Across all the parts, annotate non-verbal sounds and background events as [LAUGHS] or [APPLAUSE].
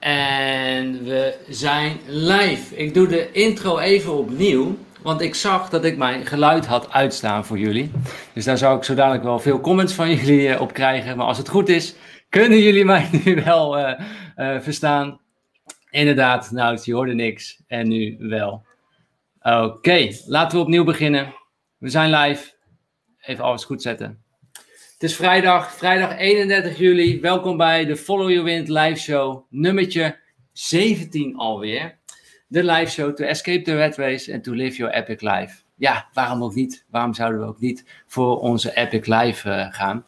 En we zijn live. Ik doe de intro even opnieuw. Want ik zag dat ik mijn geluid had uitstaan voor jullie. Dus daar zou ik zo dadelijk wel veel comments van [LAUGHS] jullie uh, op krijgen. Maar als het goed is, kunnen jullie mij [LAUGHS] nu wel uh, uh, verstaan. Inderdaad, nou, je hoorde niks. En nu wel. Oké, laten we opnieuw beginnen. We zijn live. Even alles goed zetten. Het is vrijdag, vrijdag 31 juli. Welkom bij de Follow Your Wind live show, nummertje 17 alweer. De live show to escape the red race and to live your epic life. Ja, waarom ook niet? Waarom zouden we ook niet voor onze epic life uh, gaan?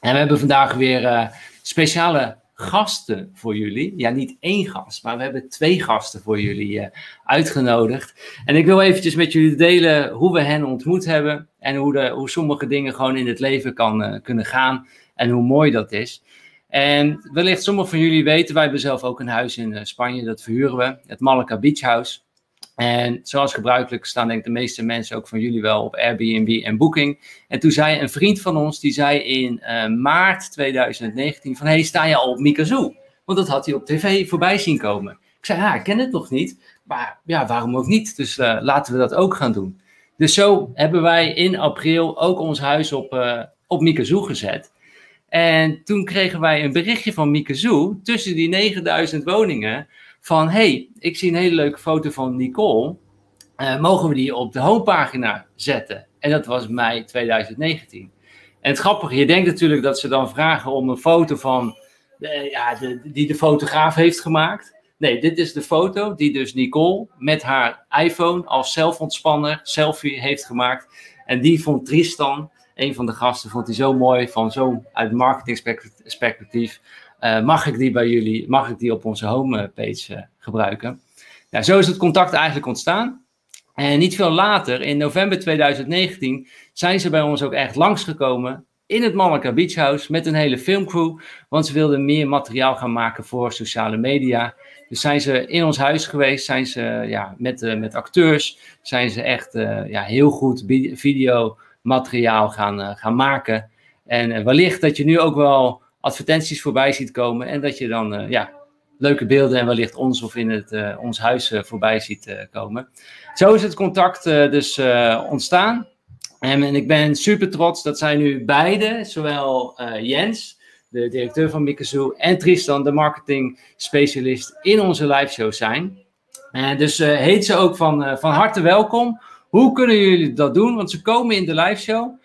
En we hebben vandaag weer uh, speciale gasten voor jullie. Ja, niet één gast, maar we hebben twee gasten voor jullie uh, uitgenodigd. En ik wil eventjes met jullie delen hoe we hen ontmoet hebben en hoe, de, hoe sommige dingen gewoon in het leven kan, uh, kunnen gaan en hoe mooi dat is. En wellicht sommigen van jullie weten, wij hebben zelf ook een huis in uh, Spanje, dat verhuren we, het Malaga Beach House. En zoals gebruikelijk staan denk ik de meeste mensen ook van jullie wel op Airbnb en Booking. En toen zei een vriend van ons, die zei in uh, maart 2019 van, hey, sta je al op Mikazoo? Want dat had hij op tv voorbij zien komen. Ik zei, ja, ik ken het nog niet, maar ja, waarom ook niet? Dus uh, laten we dat ook gaan doen. Dus zo hebben wij in april ook ons huis op, uh, op Mikazoo gezet. En toen kregen wij een berichtje van Mikazoo tussen die 9000 woningen van hey, ik zie een hele leuke foto van Nicole. Uh, mogen we die op de homepagina zetten? En dat was mei 2019. En het grappige, je denkt natuurlijk dat ze dan vragen om een foto van, de, ja, die de fotograaf heeft gemaakt. Nee, dit is de foto die dus Nicole met haar iPhone als zelfontspanner selfie heeft gemaakt. En die vond Tristan, een van de gasten, vond hij zo mooi van zo uit marketing-perspectief. Uh, mag ik die bij jullie, mag ik die op onze homepage uh, gebruiken? Nou, zo is het contact eigenlijk ontstaan. En niet veel later, in november 2019, zijn ze bij ons ook echt langsgekomen in het Malaga Beach House met een hele filmcrew. Want ze wilden meer materiaal gaan maken voor sociale media. Dus zijn ze in ons huis geweest, zijn ze ja, met, uh, met acteurs, zijn ze echt ja, heel goed videomateriaal gaan, gaan maken. En wellicht dat je nu ook wel advertenties voorbij ziet komen. En dat je dan uh, ja, leuke beelden en wellicht ons of in het, uh, ons huis uh, voorbij ziet komen. Zo is het contact dus ontstaan. En, ik ben super trots dat zij nu beide, zowel Jens, de directeur van Mikazoo, en Tristan, de marketing specialist, in onze live show zijn. En dus heet ze ook van, van harte welkom. Hoe kunnen jullie dat doen? Want ze komen in de live show.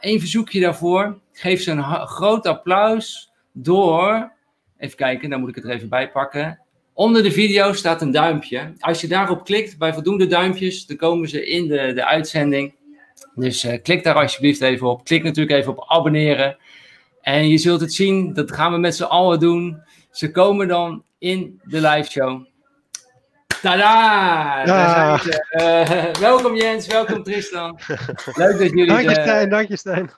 Eén verzoekje daarvoor geef ze een groot applaus door. Even kijken, dan moet ik het er even bij pakken. Onder de video staat een duimpje. Als je daarop klikt, bij voldoende duimpjes, dan komen ze in de, de uitzending. Dus uh, klik daar alsjeblieft even op. Klik natuurlijk even op abonneren. En je zult het zien, dat gaan we met z'n allen doen. Ze komen dan in de live show. Tada! Ja. Uh, [LAUGHS] welkom Jens, welkom Tristan. [LAUGHS] Leuk dat jullie... Dank je Stijn, dank je Stijn.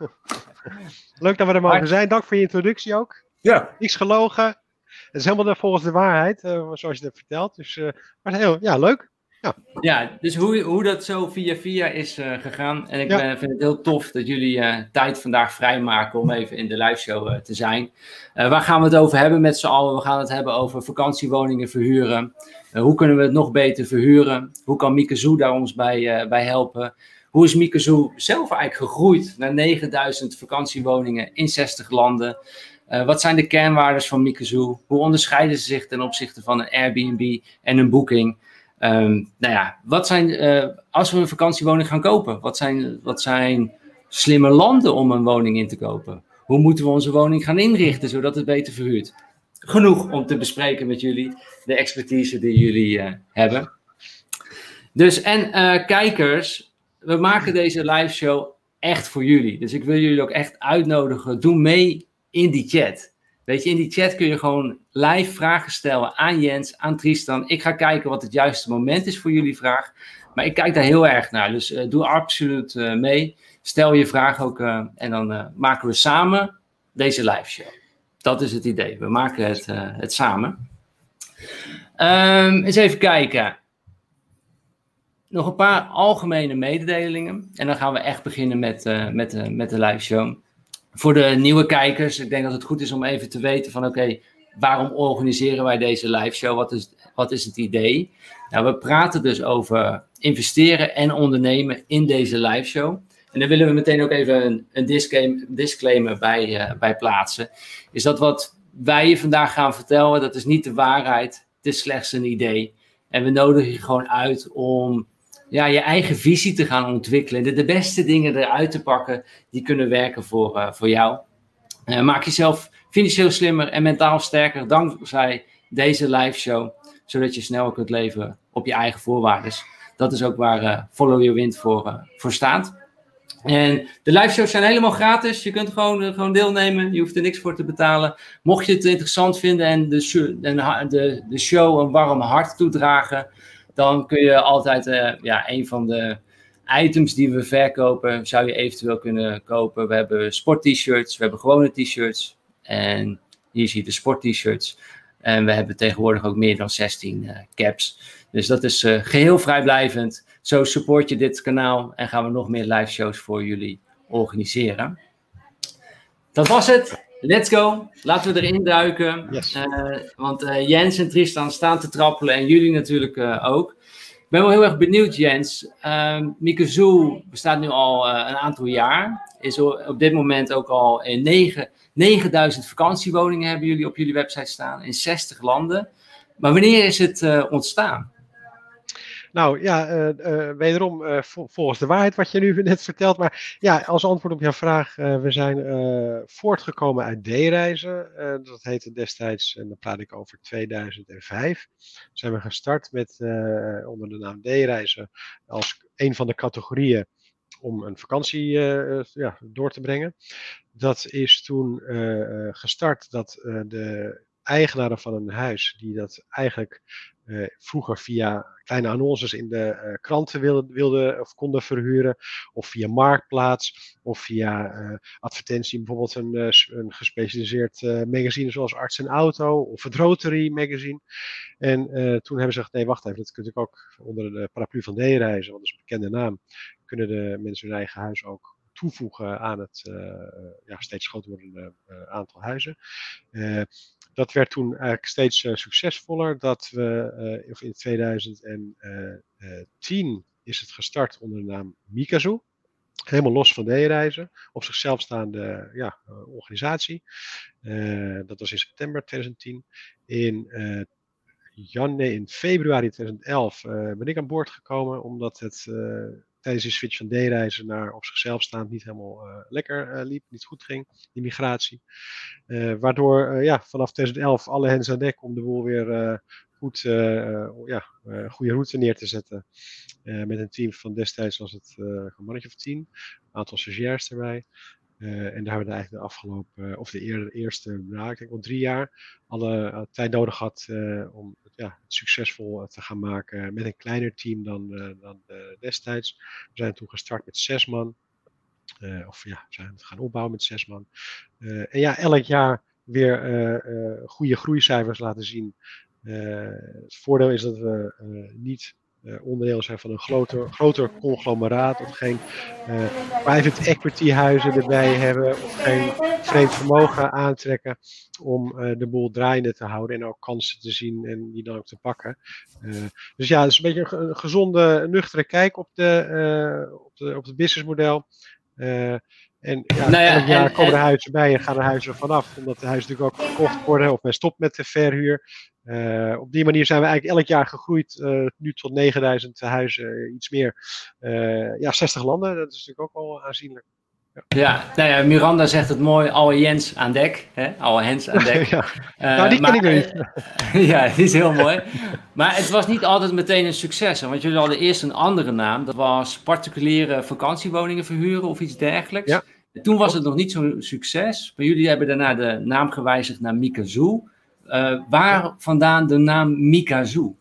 Leuk dat we er mogen zijn. Dank voor je introductie ook. Ja. Niks gelogen. Het is helemaal volgens de waarheid, uh, zoals je het hebt verteld. Dus, uh, maar heel, ja, leuk. Ja, ja dus hoe, hoe dat zo via via is uh, gegaan. En ik ja. ben, vind het heel tof dat jullie tijd vandaag vrijmaken om even in de live show te zijn. waar gaan we het over hebben met z'n allen? We gaan het hebben over vakantiewoningen verhuren. hoe kunnen we het nog beter verhuren? Hoe kan Mikazoo daar ons bij, bij helpen? Hoe is Mikazoo zelf eigenlijk gegroeid naar 9000 vakantiewoningen in 60 landen? Uh, wat zijn de kernwaarden van Mikazoo? Hoe onderscheiden ze zich ten opzichte van een Airbnb en een Booking? Um, nou ja, wat zijn, uh, als we een vakantiewoning gaan kopen, wat zijn, wat zijn slimme landen om een woning in te kopen? Hoe moeten we onze woning gaan inrichten zodat het beter verhuurt? Genoeg om te bespreken met jullie, de expertise die jullie uh, hebben. Dus, en kijkers, we maken deze live show echt voor jullie. Dus ik wil jullie ook echt uitnodigen. Doe mee in die chat. Weet je, in die chat kun je gewoon live vragen stellen aan Jens, aan Tristan. Ik ga kijken wat het juiste moment is voor jullie vraag. Maar ik kijk daar heel erg naar. Dus uh, doe absoluut uh, mee. Stel je vraag ook. Uh, en dan maken we samen deze live show. Dat is het idee. We maken het, het samen. Um, eens even kijken nog een paar algemene mededelingen. En dan gaan we echt beginnen met, uh, met, uh, met de live show. Voor de nieuwe kijkers, ik denk dat het goed is om even te weten van oké, waarom organiseren wij deze live show? Wat is, wat is het idee? Nou, we praten dus over investeren en ondernemen in deze live show. En daar willen we meteen ook even een, een disclaimer, bij, bij plaatsen. Is dat wat wij je vandaag gaan vertellen, dat is niet de waarheid. Het is slechts een idee. En we nodigen je gewoon uit om ja, je eigen visie te gaan ontwikkelen. De, de beste dingen eruit te pakken die kunnen werken voor, uh, voor jou. Uh, maak jezelf financieel slimmer en mentaal sterker dankzij deze live show. Zodat je snel kunt leven op je eigen voorwaarden. Dat is ook waar uh, Follow Your Wind voor, voor staat. En de live shows zijn helemaal gratis. Je kunt gewoon, gewoon deelnemen. Je hoeft er niks voor te betalen. Mocht je het interessant vinden en de, de, de show een warm hart toedragen, dan kun je altijd uh, ja, een van de items die we verkopen, zou je eventueel kunnen kopen. We hebben sport-t-shirts, we hebben gewone t-shirts. En hier zie je de sport-t-shirts. En we hebben tegenwoordig ook meer dan 16 uh, caps. Dus dat is uh, geheel vrijblijvend. Zo support je dit kanaal en gaan we nog meer live shows voor jullie organiseren. Dat was het. Let's go. Laten we erin duiken. Yes. Uh, want uh, Jens en Tristan staan te trappelen en jullie natuurlijk uh, ook. Ik ben wel heel erg benieuwd, Jens. Mikezoo bestaat nu al een aantal jaar. Is op dit moment ook al in 9, 9000 vakantiewoningen hebben jullie op jullie website staan. In 60 landen. Maar wanneer is het ontstaan? Nou ja, uh, uh, wederom uh, volgens de waarheid wat je nu [LAUGHS] net vertelt. Maar ja, als antwoord op jouw vraag, we zijn voortgekomen uit D-reizen. dat heette destijds, en dan praat ik over 2005. Zijn we gestart met onder de naam D-reizen als een van de categorieën om een vakantie ja, door te brengen. Dat is toen gestart dat de eigenaren van een huis, die dat eigenlijk uh, vroeger via kleine annonces in de uh, kranten wilden, wilde, of konden verhuren, of via Marktplaats, of via uh, advertentie, bijvoorbeeld een, een gespecialiseerd magazine zoals Arts en Auto, of het Rotary magazine. En toen hebben ze gezegd, nee wacht even, dat kunt ik ook onder de paraplu van D-reizen, want dat is een bekende naam, kunnen de mensen hun eigen huis ook toevoegen aan het ja, steeds groter wordende aantal huizen. Dat werd toen eigenlijk steeds uh, succesvoller. Dat we uh, of in 2010 is het gestart onder de naam Mikazu. Helemaal los van D-reizen. Op zichzelf staande ja, organisatie. Dat was in september 2010. In, jan, nee, in februari 2011 ben ik aan boord gekomen. Omdat het die switch van D-reizen naar op zichzelf staand niet helemaal uh, lekker uh, liep, niet goed ging, die migratie. Uh, waardoor ja, vanaf 2011 alle hens aan dek om de boel weer goed, ja, goede route neer te zetten. met een team van destijds was het een mannetje of een aantal stagiairs erbij. Uh, en daar hebben we eigenlijk de afgelopen, of de eerder, eerste, nou, ik denk wel drie jaar, alle uh, tijd nodig gehad om ja, het succesvol te gaan maken met een kleiner team dan, dan destijds. We zijn toen gestart met zes man. of ja, we zijn het gaan opbouwen met zes man. en ja, elk jaar weer goede groeicijfers laten zien. het voordeel is dat we niet onderdeel zijn van een groter, groter conglomeraat of geen uh, private equity huizen erbij hebben of geen vreemd vermogen aantrekken om uh, de boel draaiende te houden en ook kansen te zien en die dan ook te pakken. dus ja, het is een beetje een, gezonde, nuchtere kijk op, de, op, de, op het businessmodel. En ja, nou ja, elk jaar en, komen er huizen bij en gaan er huizen vanaf. Omdat de huizen natuurlijk ook verkocht worden of men stopt met de verhuur. Uh, op die manier zijn we eigenlijk elk jaar gegroeid. Uh, nu tot 9000 huizen, iets meer. Uh, ja, 60 landen, dat is natuurlijk ook wel aanzienlijk. Ja. ja, nou ja, Miranda zegt het mooi, alle Jens aan dek. Hè? Alle Hens aan dek. [LAUGHS] ja. nou, die ken ik niet. [LAUGHS] ja, die is heel mooi. Maar het was niet altijd meteen een succes. Want jullie hadden eerst een andere naam. Dat was particuliere vakantiewoningen verhuren of iets dergelijks. Ja. Toen was het nog niet zo'n succes. Maar jullie hebben daarna de naam gewijzigd naar Mikazoo. Uh, waar vandaan de naam Mikazoo?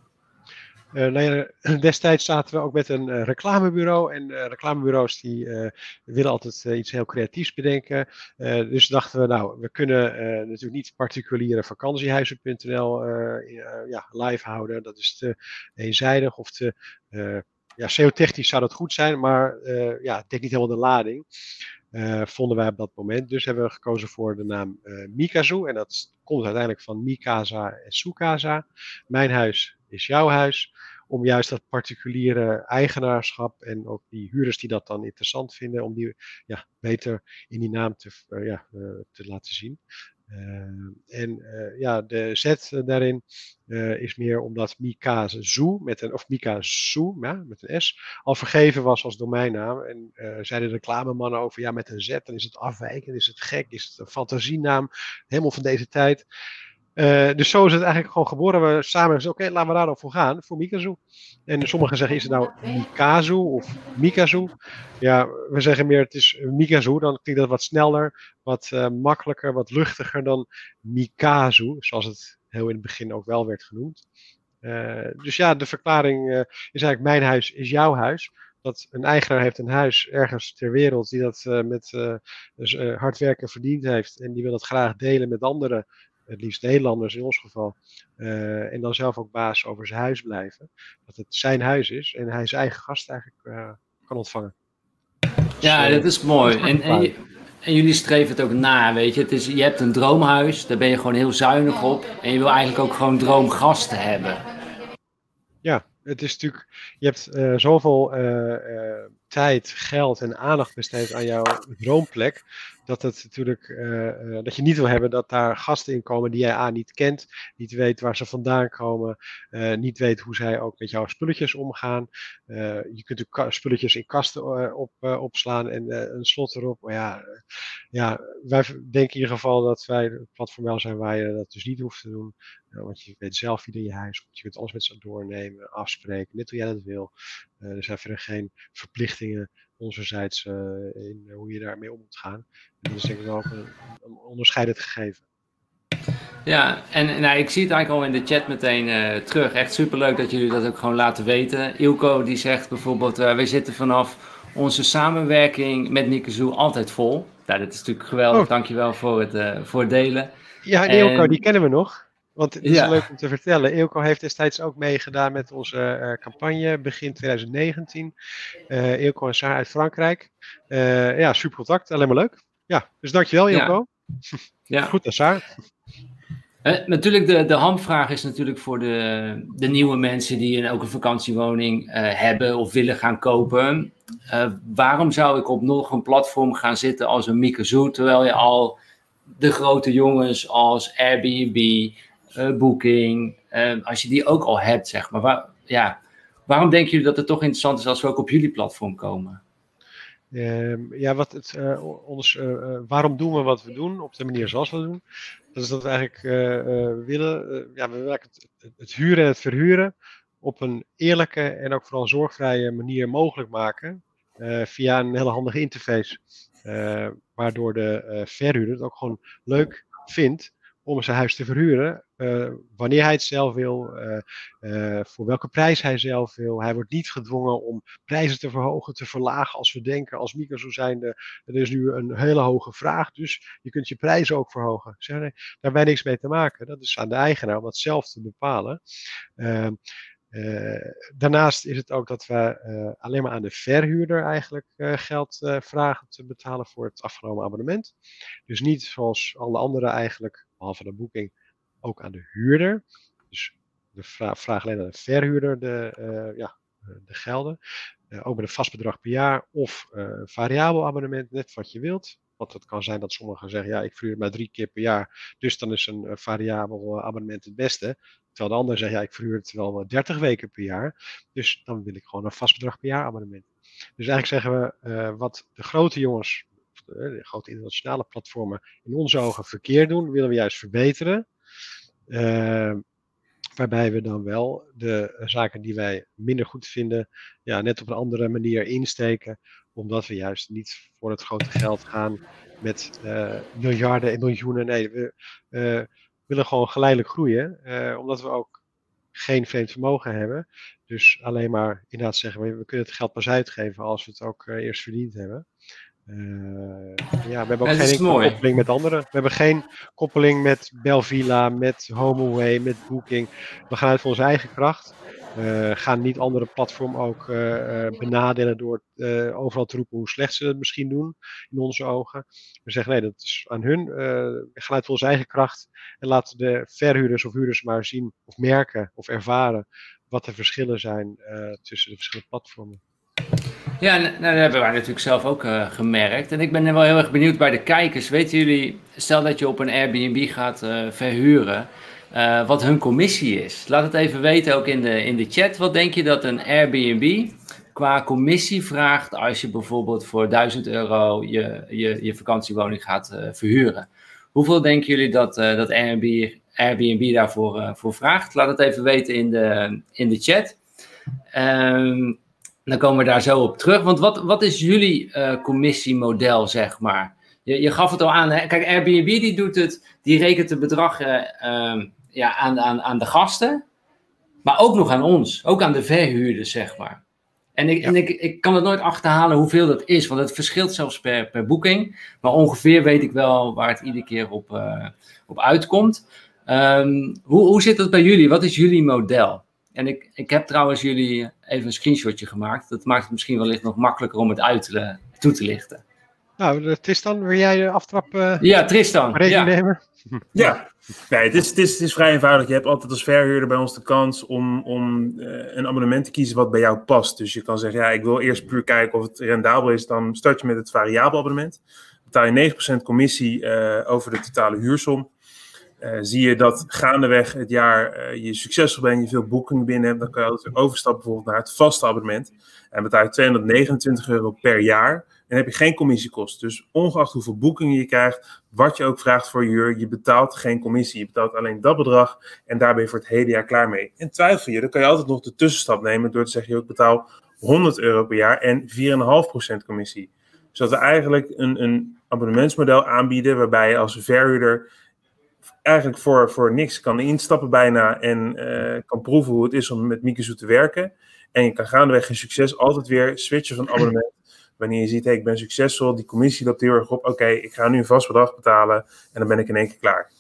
Uh, nou ja, [CLEARS THROAT] destijds zaten we ook met een uh, reclamebureau. En uh, reclamebureaus die willen altijd iets heel creatiefs bedenken. dus dachten we, nou, we kunnen natuurlijk niet particuliere vakantiehuizen.nl ja, live houden. Dat is te eenzijdig of te ja, SEO-technisch zou dat goed zijn, maar uh, ja, het dekt niet helemaal de lading. Vonden wij op dat moment. Dus hebben we gekozen voor de naam Mikazu. En dat komt uiteindelijk van Mikasa en Sukasa. Mijn huis is jouw huis om juist dat particuliere eigenaarschap en ook die huurders die dat dan interessant vinden, om die ja, beter in die naam te, uh, ja, uh, te laten zien. Uh, en ja, de Z daarin is meer omdat Mikazu met een, of Mikazu ja, met een S al vergeven was als domeinnaam. En zeiden de reclamemannen over ja, met een Z, dan is het afwijkend, is het gek, is het een fantasienaam, helemaal van deze tijd. Uh, dus zo is het eigenlijk gewoon geboren. We samen gezegd, oké, laten we daar dan voor gaan, voor Mikazu. En sommigen zeggen, is het nou Mikazu of Mikazu? Ja, we zeggen meer, het is Mikazu. Dan klinkt dat wat sneller, wat uh, makkelijker, wat luchtiger dan Mikazu. Zoals het heel in het begin ook wel werd genoemd. Uh, dus ja, de verklaring is eigenlijk, mijn huis is jouw huis dat een eigenaar heeft een huis ergens ter wereld die dat met dus, hard werken verdiend heeft en die wil dat graag delen met anderen het liefst Nederlanders in ons geval, uh, en dan zelf ook baas over zijn huis blijven. Dat het zijn huis is en hij zijn eigen gast eigenlijk uh, kan ontvangen. Ja, dus, uh, dat is mooi. En, en, en, jullie streven het ook na, weet je. Het is, je hebt een droomhuis, daar ben je gewoon heel zuinig op. En je wil eigenlijk ook gewoon droomgasten hebben. Ja, het is natuurlijk, je hebt zoveel tijd, geld en aandacht besteed aan jouw droomplek dat, het natuurlijk, uh, uh, dat je niet wil hebben dat daar gasten in komen die jij A niet kent, niet weet waar ze vandaan komen, uh, niet weet hoe zij ook met jouw spulletjes omgaan. je kunt ook spulletjes in kasten op, opslaan en een slot erop. Maar ja, ja, wij denken in ieder geval dat wij het platform zijn waar je dat dus niet hoeft te doen. want je weet zelf wie in je huis komt. Je kunt alles met ze doornemen, afspreken, net hoe jij dat wil. er zijn verder geen verplichtingen onzerzijds uh, in hoe je daarmee om moet gaan. En dat is denk ik wel een, een onderscheidend gegeven. Ja, en nou, ik zie het eigenlijk al in de chat meteen uh, terug. Echt superleuk dat jullie dat ook gewoon laten weten. Ilko die zegt bijvoorbeeld, uh, wij zitten vanaf onze samenwerking met Nikezoe altijd vol. Nou, dat is natuurlijk geweldig. Oh. Dankjewel voor het, uh, voor het delen. Ja, Ilko, en... die kennen we nog. Want het is ja. leuk om te vertellen. Eelco heeft destijds ook meegedaan met onze uh, campagne begin 2019. Uh, Eelco en Saar uit Frankrijk. Uh, ja, super contact. Alleen maar leuk. Ja, dus dankjewel Eelco. Ja. [LAUGHS] ja. Goed aan Saar. natuurlijk, de, de hamvraag is natuurlijk voor de, de nieuwe mensen die een, ook een vakantiewoning hebben of willen gaan kopen. waarom zou ik op nog een platform gaan zitten als een Mikazu, terwijl je al de grote jongens als Airbnb, uh, Booking, uh, als je die ook al hebt, zeg maar. Waar, ja, waarom denken jullie dat het toch interessant is als we ook op jullie platform komen? Um, ja, wat het, uh, ons, waarom doen we wat we doen op de manier zoals we doen? Dat is dat we eigenlijk willen, ja, we willen het, het, huren en het verhuren op een eerlijke en ook vooral zorgvrije manier mogelijk maken. via een hele handige interface. waardoor de verhuurder het ook gewoon leuk vindt om zijn huis te verhuren. Uh, wanneer hij het zelf wil, uh, uh, voor welke prijs hij zelf wil. Hij wordt niet gedwongen om prijzen te verhogen, te verlagen als we denken als micro zo zijnde. Er is nu een hele hoge vraag, dus je kunt je prijzen ook verhogen. Zeg, daar hebben wij niks mee te maken. Dat is aan de eigenaar om dat zelf te bepalen. Ehm, daarnaast is het ook dat we alleen maar aan de verhuurder eigenlijk geld vragen te betalen voor het afgenomen abonnement. Dus niet zoals alle anderen eigenlijk behalve de boeking, ook aan de huurder. Dus de vraag, vraag alleen aan de verhuurder de, uh, ja, de gelden. Uh, ook met een vast bedrag per jaar of uh, variabel abonnement, net wat je wilt. Want het kan zijn dat sommigen zeggen, ja, ik verhuur maar drie keer per jaar, dus dan is een variabel abonnement het beste. Terwijl de ander zegt, ja, ik verhuur het wel 30 weken per jaar, dus dan wil ik gewoon een vast bedrag per jaar abonnement. Dus eigenlijk zeggen we, wat de grote jongens de grote internationale platformen in onze ogen verkeerd doen, willen we juist verbeteren. Uh, waarbij we dan wel de zaken die wij minder goed vinden, ja, net op een andere manier insteken, omdat we juist niet voor het grote geld gaan met uh, miljarden en miljoenen. Nee, we uh, willen gewoon geleidelijk groeien, omdat we ook geen vreemd vermogen hebben. Dus alleen maar inderdaad zeggen, we, we kunnen het geld pas uitgeven als we het ook eerst verdiend hebben. Uh, ja, we hebben ook geen koppeling met anderen. We hebben geen koppeling met Belvilla, met HomeAway, met Booking. We gaan uit van onze eigen kracht. Uh, gaan niet andere platformen ook uh, benadelen door overal te roepen hoe slecht ze het misschien doen in onze ogen. We zeggen nee, dat is aan hun. geluid voor onze eigen kracht. En laten de verhuurders of huurders maar zien of merken of ervaren wat de verschillen zijn tussen de verschillende platformen. Ja, nou, dat hebben wij natuurlijk zelf ook uh, gemerkt. En ik ben wel heel erg benieuwd bij de kijkers. Weten jullie, stel dat je op een Airbnb gaat uh, verhuren, uh, wat hun commissie is? Laat het even weten ook in de, in de chat. Wat denk je dat een Airbnb qua commissie vraagt als je bijvoorbeeld voor 1000 euro je, je, je vakantiewoning gaat verhuren? Hoeveel denken jullie dat, dat Airbnb, Airbnb daarvoor voor vraagt? Laat het even weten in de, in de chat. Um, dan komen we daar zo op terug. Want wat, wat is jullie uh, commissiemodel, zeg maar? Je, je gaf het al aan. Hè? Kijk, Airbnb die doet het, die rekent het bedrag uh, ja, aan, aan, aan de gasten. Maar ook nog aan ons. Ook aan de verhuurders, zeg maar. En, ik, en ik, ik kan het nooit achterhalen hoeveel dat is. Want het verschilt zelfs per, per boeking. Maar ongeveer weet ik wel waar het iedere keer op, uh, op uitkomt. Um, hoe, hoe zit dat bij jullie? Wat is jullie model? En ik, ik heb trouwens jullie even een screenshotje gemaakt. Dat maakt het misschien wellicht nog makkelijker om het uit te, toe te lichten. Nou, Tristan, wil jij de aftrap uh, ja, Tristan. Ja. nemen? [LAUGHS] Ja, nee, het, is, het, is, het is vrij eenvoudig. Je hebt altijd als verhuurder bij ons de kans om, om uh, een abonnement te kiezen wat bij jou past. Dus je kan zeggen, ja, ik wil eerst puur kijken of het rendabel is. Dan start je met het variabel abonnement. Betaal je 9% commissie uh, over de totale huursom. Uh, zie je dat gaandeweg het jaar uh, je succesvol bent, je veel boekingen binnen hebt, dan kan je altijd overstappen bijvoorbeeld naar het vaste abonnement. En betaal je 229 euro per jaar en heb je geen commissiekosten. Dus ongeacht hoeveel boekingen je krijgt, wat je ook vraagt voor je huur, je betaalt geen commissie. Je betaalt alleen dat bedrag en daar ben je voor het hele jaar klaar mee. En twijfel je, dan kan je altijd nog de tussenstap nemen door te zeggen, ik betaal 100 euro per jaar en 4,5% commissie. Zodat we eigenlijk een, een abonnementsmodel aanbieden waarbij je als verhuurder eigenlijk voor, voor niks kan instappen bijna en uh, kan proeven hoe het is om met Mikesu te werken. En je kan gaandeweg je succes altijd weer switchen van abonnement. Wanneer je ziet, hey, ik ben succesvol, die commissie loopt heel erg op. Oké, ik ga nu een vast bedrag betalen en dan ben ik in één keer klaar.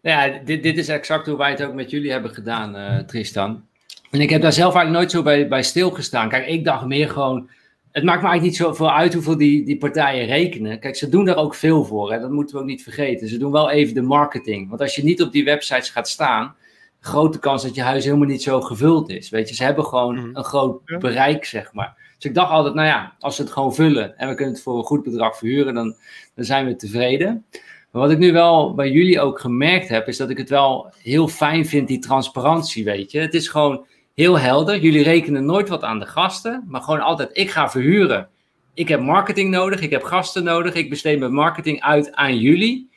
Ja, dit, dit is exact hoe wij het ook met jullie hebben gedaan, uh, Tristan. En ik heb daar zelf eigenlijk nooit zo bij, bij stilgestaan. Kijk, ik dacht meer gewoon, het maakt me eigenlijk niet zoveel uit hoeveel die, die partijen rekenen. Kijk, ze doen daar ook veel voor. Hè? Dat moeten we ook niet vergeten. Ze doen wel even de marketing. Want als je niet op die websites gaat staan, grote kans dat je huis helemaal niet zo gevuld is. Weet je, ze hebben gewoon mhm. een groot bereik, zeg maar. Dus ik dacht altijd, nou ja, als ze het gewoon vullen en we kunnen het voor een goed bedrag verhuren, dan, dan zijn we tevreden. Maar wat ik nu wel bij jullie ook gemerkt heb, is dat ik het wel heel fijn vind, die transparantie, weet je. Het is gewoon heel helder. Jullie rekenen nooit wat aan de gasten, maar gewoon altijd: ik ga verhuren. Ik heb marketing nodig, ik heb gasten nodig, ik besteed mijn marketing uit aan jullie.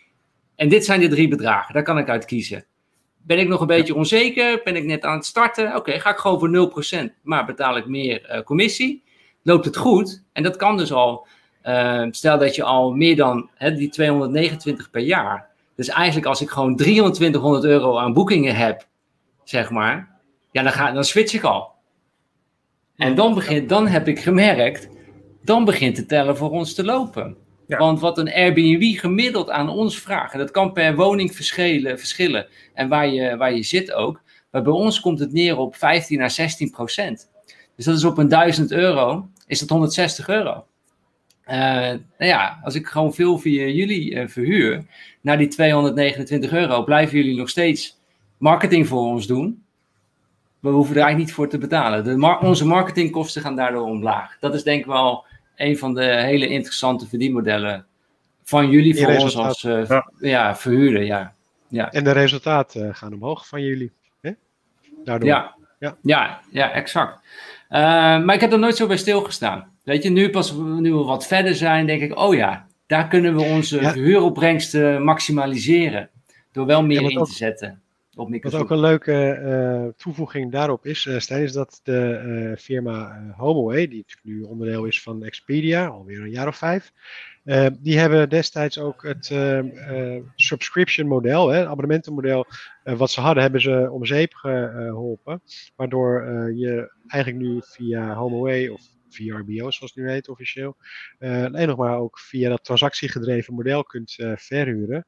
En dit zijn de drie bedragen, daar kan ik uit kiezen. Ben ik nog een beetje onzeker? Ben ik net aan het starten? Oké, ga ik gewoon voor 0%, maar betaal ik meer uh, commissie. Loopt het goed? En dat kan dus al, uh, stel dat je al meer dan hè, die 229 per jaar. Dus eigenlijk als ik gewoon 2300 euro aan boekingen heb, zeg maar, ja, dan, ga, dan switch ik al. En dan, begint, dan heb ik gemerkt, dan begint de teller voor ons te lopen. Want wat een Airbnb gemiddeld aan ons vraagt, en dat kan per woning verschillen, verschillen en waar je, waar je zit ook, maar bij ons komt het neer op 15 à 16 procent. Dus dat is op een 1000 euro, is dat 160 euro. Uh, nou ja, als ik gewoon veel via jullie uh, verhuur, naar die 229 euro, blijven jullie nog steeds marketing voor ons doen we hoeven er eigenlijk niet voor te betalen. De onze marketingkosten gaan daardoor omlaag. Dat is denk ik wel een van de hele interessante verdienmodellen van jullie voor ons als uh, ja. ja. verhuurder. Ja. Ja. En de resultaten gaan omhoog van jullie. Hè? Daardoor. Ja. Ja. Ja, ja, exact. Uh, maar ik heb er nooit zo bij stilgestaan. Weet je, nu pas nu we wat verder zijn, denk ik, oh ja, daar kunnen we onze ja. huuropbrengsten maximaliseren. Door wel meer in te zetten. Wat ook een leuke uh, toevoeging daarop is, uh, Stijn, is dat de uh, firma HomeAway, die nu onderdeel is van Expedia, alweer een jaar of vijf, die hebben destijds ook het subscription model, hè, abonnementenmodel, wat ze hadden, hebben ze om zeep geholpen. Waardoor je eigenlijk nu via HomeAway of VRBO, zoals het nu heet officieel, alleen nog maar ook via dat transactiegedreven model kunt verhuren.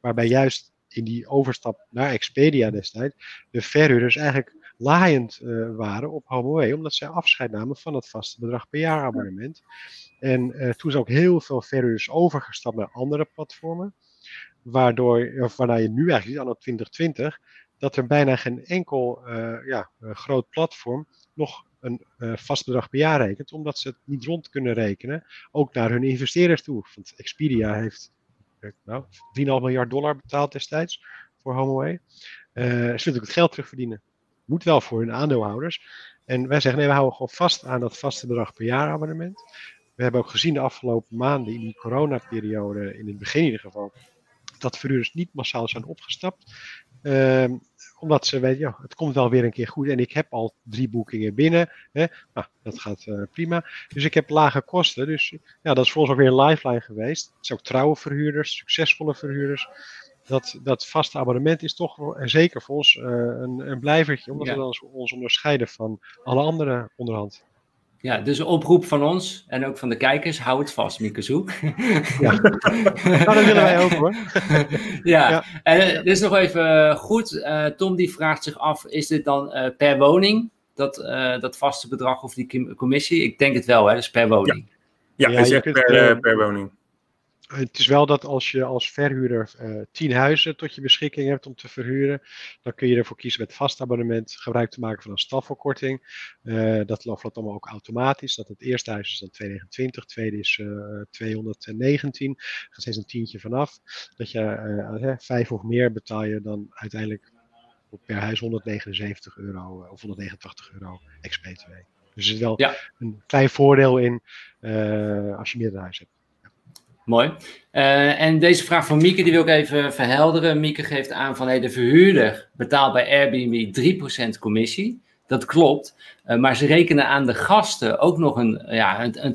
waarbij juist in die overstap naar Expedia destijds de verhuurders eigenlijk laaiend uh, waren op HomeAway, omdat zij afscheid namen van het vaste bedrag per jaar abonnement. En uh, toen zijn ook heel veel verhuurders overgestapt naar andere platformen, waardoor, of waarna je nu eigenlijk ziet, anno 2020, dat er bijna geen enkel uh, ja, groot platform nog een uh, vast bedrag per jaar rekent, omdat ze het niet rond kunnen rekenen, ook naar hun investeerders toe. Want Expedia heeft nou, 3,5 miljard dollar betaald destijds voor HomeAway. Uh, ze willen natuurlijk het geld terugverdienen. Moet wel voor hun aandeelhouders. En wij zeggen, nee, we houden gewoon vast aan dat vaste bedrag per jaar abonnement. We hebben ook gezien de afgelopen maanden in die coronaperiode, in het begin in ieder geval, dat verhuurders niet massaal zijn opgestapt. Uh, omdat ze weten, ja, het komt wel weer een keer goed en ik heb al drie boekingen binnen. Hè? Nou, dat gaat uh, prima. Dus ik heb lage kosten. Dus ja, dat is voor ons ook weer een lifeline geweest. Het zijn ook trouwe verhuurders, succesvolle verhuurders. Dat, dat vaste abonnement is toch, en zeker voor ons, uh, een, een blijvertje. Omdat ja. we dan ons onderscheiden van alle andere onderhand. Ja, dus een oproep van ons en ook van de kijkers, hou het vast, Mikazu. Ja, [LAUGHS] nou, dat willen wij ook hoor. ja. ja, en uh, dit is nog even goed. Uh, Tom die vraagt zich af, is dit dan uh, per woning, dat, dat vaste bedrag of die commissie? Ik denk het wel, hè, dus per woning. Ja, ja, ja is echt per, per woning. Het is wel dat als je als verhuurder uh, tien huizen tot je beschikking hebt om te verhuren, dan kun je ervoor kiezen met vast abonnement gebruik te maken van een stafverkorting. Uh, dat loopt allemaal ook automatisch. Dat het eerste huis is dan 229, het tweede is uh, 219. Er gaat steeds een tientje vanaf. Dat je vijf of meer betaal je dan uiteindelijk per huis 179 euro of 189 euro ex-BTW. Dus er zit wel ja. een klein voordeel in als je meerdere huizen hebt. Mooi. Uh, en deze vraag van Mieke, die wil ik even verhelderen. Mieke geeft aan van hey, de verhuurder betaalt bij Airbnb 3% commissie. Dat klopt. Uh, maar ze rekenen aan de gasten ook nog een, ja, een, een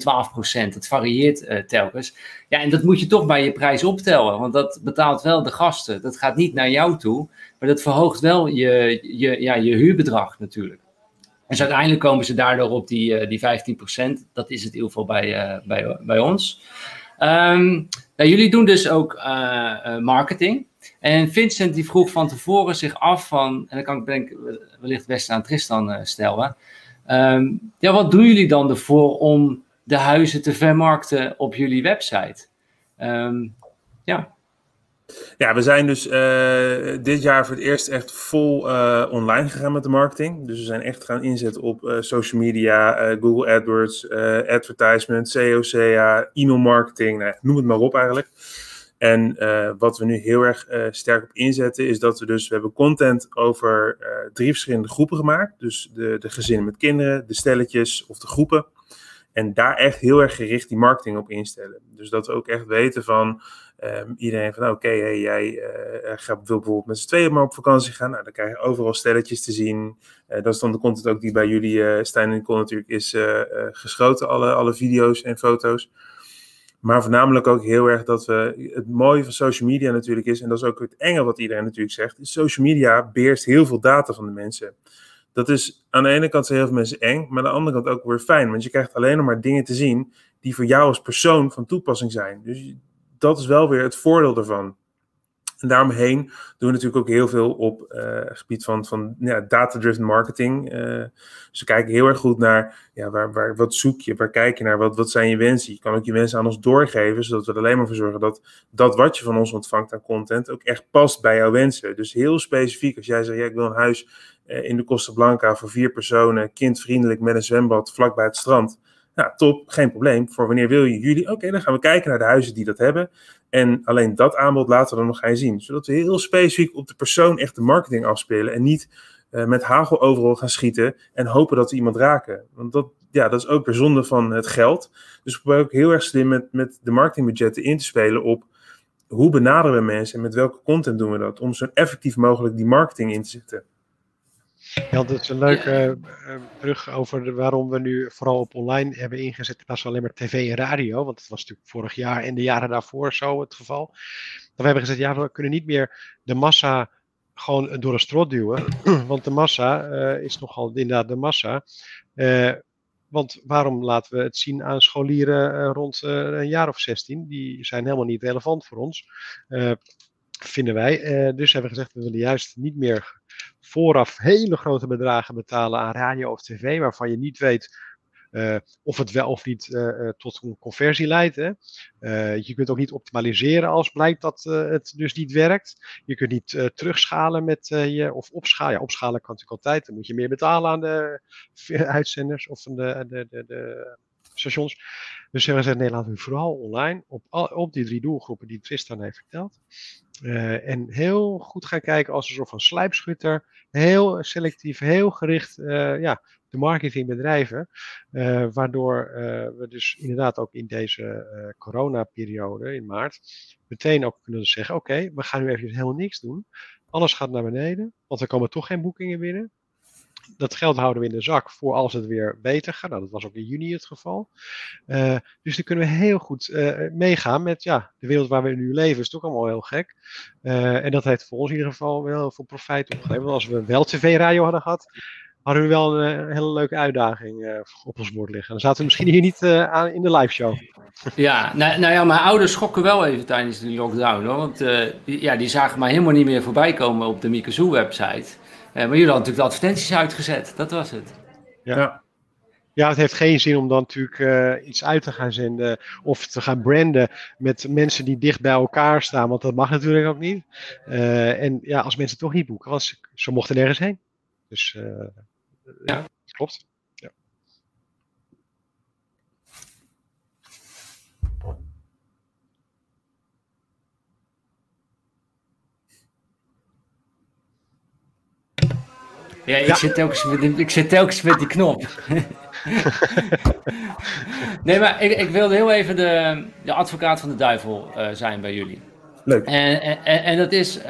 12%. Dat varieert uh, telkens. Ja, en dat moet je toch bij je prijs optellen. Want dat betaalt wel de gasten. Dat gaat niet naar jou toe. Maar dat verhoogt wel je, je, ja, je huurbedrag natuurlijk. Dus uiteindelijk komen ze daardoor op die, die 15%. Dat is het in ieder geval bij, bij, bij ons. Um, nou, jullie doen dus ook uh, uh, marketing. En Vincent die vroeg van tevoren zich af van, en dan kan ik denk, wellicht best aan Tristan uh, stellen. Um, ja, wat doen jullie dan ervoor om de huizen te vermarkten op jullie website? Um, ja. Ja, we zijn dus uh, dit jaar voor het eerst echt vol uh, online gegaan met de marketing. Dus we zijn echt gaan inzetten op uh, social media, Google AdWords, advertisement, COCA, e-mail marketing, nou, noem het maar op eigenlijk. En wat we nu heel erg sterk op inzetten is dat we dus, we hebben content over drie verschillende groepen gemaakt. Dus de, de gezinnen met kinderen, de stelletjes of de groepen. En daar echt heel erg gericht die marketing op instellen. Dus dat we ook echt weten van um, iedereen van oké, hey, jij uh, gaat, wil bijvoorbeeld met z'n tweeën maar op vakantie gaan. Nou, dan krijg je overal stelletjes te zien. Uh, dat is dan de content ook die bij jullie, uh, Stijn en Nicole natuurlijk, is geschoten. Alle, alle video's en foto's. Maar voornamelijk ook heel erg dat we. Het mooie van social media natuurlijk is, en dat is ook het enge wat iedereen natuurlijk zegt. Is social media beheerst heel veel data van de mensen dat is aan de ene kant zijn heel veel mensen eng, maar aan de andere kant ook weer fijn. Want je krijgt alleen nog maar dingen te zien die voor jou als persoon van toepassing zijn. Dus dat is wel weer het voordeel daarvan. En daaromheen doen we natuurlijk ook heel veel op uh, het gebied van, van ja, data-driven marketing. Uh, dus we kijken heel erg goed naar ja, waar, waar, wat zoek je, waar kijk je naar, wat, wat zijn je wensen. Je kan ook je wensen aan ons doorgeven, zodat we er alleen maar voor zorgen dat dat wat je van ons ontvangt aan content ook echt past bij jouw wensen. Dus heel specifiek, als jij zegt, ik wil een huis uh, in de Costa Blanca voor vier personen, kindvriendelijk met een zwembad vlakbij het strand. Nou, top, geen probleem. Voor wanneer wil je jullie? Oké, dan gaan we kijken naar de huizen die dat hebben. En alleen dat aanbod laten we dan nog gaan zien. Zodat we heel specifiek op de persoon echt de marketing afspelen. En niet uh, met hagel overal gaan schieten en hopen dat we iemand raken. Want dat, ja, dat is ook weer zonde van het geld. Dus we proberen ook heel erg slim met, met de marketingbudgetten in te spelen op hoe benaderen we mensen en met welke content doen we dat. Om zo effectief mogelijk die marketing in te zetten. Ja, dat is een leuke uh, brug over de, waarom we nu vooral op online hebben ingezet in plaats van alleen maar tv en radio. Want het was natuurlijk vorig jaar en de jaren daarvoor zo het geval. Dat we hebben gezegd, ja, we kunnen niet meer de massa gewoon door een strot duwen. [CLEARS THROAT] Want de massa uh, is nogal inderdaad de massa. Uh, want waarom laten we het zien aan scholieren rond een jaar of 16? Die zijn helemaal niet relevant voor ons vinden wij. dus hebben we gezegd, we willen juist niet meer vooraf hele grote bedragen betalen aan radio of tv, waarvan je niet weet uh, of het wel of niet uh, tot een conversie leidt. Hè. je kunt ook niet optimaliseren als blijkt dat het dus niet werkt. Je kunt niet terugschalen met je, of opschalen. Ja, opschalen kan natuurlijk altijd. Dan moet je meer betalen aan de uitzenders of aan de, de, de, de stations. Dus we hebben gezegd, nee, laten we vooral online op, op die drie doelgroepen die Tristan heeft verteld. Uh, en heel goed gaan kijken als een soort van slijpschutter. Heel selectief, heel gericht uh, ja, de marketing bedrijven. Uh, waardoor we dus inderdaad ook in deze coronaperiode in maart meteen ook kunnen zeggen: oké, we gaan nu even helemaal niks doen. Alles gaat naar beneden, want er komen toch geen boekingen binnen dat geld houden we in de zak voor als het weer beter gaat. Nou, dat was ook in juni het geval. Uh, dus dan kunnen we heel goed uh, meegaan met ja, de wereld waar we nu leven. Is toch allemaal heel gek. Uh, en dat heeft voor ons in ieder geval wel heel veel profijt opgeleverd. Als we wel tv-radio hadden gehad, hadden we wel een, hele leuke uitdaging op ons bord liggen. Dan zaten we misschien hier niet aan in de live show. Ja, nou, nou, ja, mijn ouders schokken wel even tijdens de lockdown. Hoor, want die, ja, die zagen mij helemaal niet meer voorbij komen op de Mikazoo website. Uh, maar jullie hadden natuurlijk de advertenties uitgezet, dat was het. Ja. ja. het heeft geen zin om dan natuurlijk uh, iets uit te gaan zenden of te gaan branden met mensen die dicht bij elkaar staan, want dat mag natuurlijk ook niet. Uh, en ja, als mensen toch niet boeken, want ze, ze mochten nergens heen. Dus ja, klopt. Ja, ik, Zit telkens met die, ik zit telkens met die knop. [LAUGHS] nee, maar ik, ik, wilde heel even de, de advocaat van de duivel uh, zijn bij jullie. Leuk. En, en, en dat is, uh,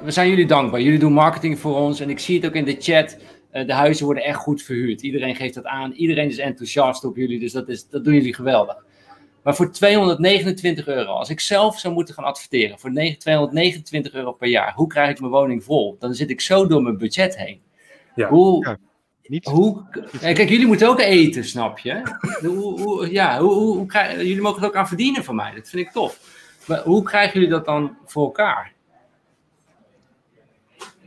we zijn jullie dankbaar. Jullie doen marketing voor ons en ik zie het ook in de chat. Uh, de huizen worden echt goed verhuurd. Iedereen geeft dat aan. Iedereen is enthousiast op jullie, dus dat, is, dat doen jullie geweldig. Maar voor 229 euro, als ik zelf zou moeten gaan adverteren voor 229 euro per jaar, hoe krijg ik mijn woning vol? Dan zit ik zo door mijn budget heen. Ja. Hoe, niet. Hoe, kijk, jullie moeten ook eten, snap je? hoe, hoe, ja, hoe, hoe, hoe krijg, jullie mogen er ook aan verdienen van mij. Dat vind ik tof. Maar hoe krijgen jullie dat dan voor elkaar?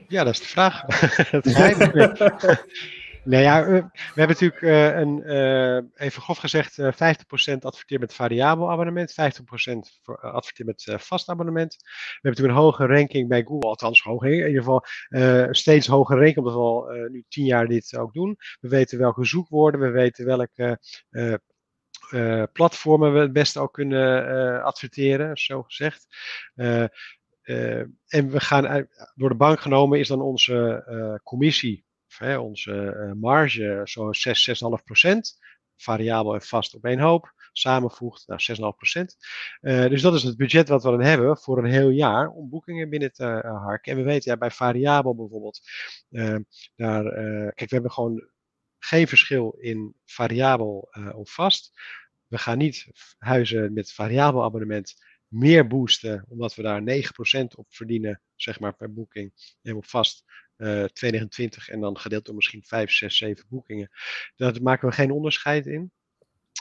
Ja, dat is de vraag. [LAUGHS] dat Nou ja, we, hebben natuurlijk uh, een, uh, even grof gezegd, uh, 50% adverteert met variabel abonnement, 50% voor, adverteert met vast abonnement. We hebben natuurlijk een hoge ranking bij Google, althans hoog in ieder geval, steeds hoger ranking, omdat we al nu tien jaar dit ook doen. We weten welke zoekwoorden, we weten welke platformen we het beste ook kunnen adverteren, zo gezegd. En we gaan door de bank genomen is dan onze commissie hè, onze uh, marge zo'n 6, 6,5 procent. Variabel en vast op één hoop. Samenvoegt, nou 6,5 procent. Uh, dus dat is het budget wat we dan hebben voor een heel jaar om boekingen binnen te uh, harken. En we weten ja, bij variabel bijvoorbeeld, daar, kijk, we hebben gewoon geen verschil in variabel of vast. We gaan niet huizen met variabel abonnement meer boosten, omdat we daar 9% op verdienen, zeg maar, per boeking. En op vast uh, 229 en dan gedeeld door misschien 5, 6, 7 boekingen. Daar maken we geen onderscheid in.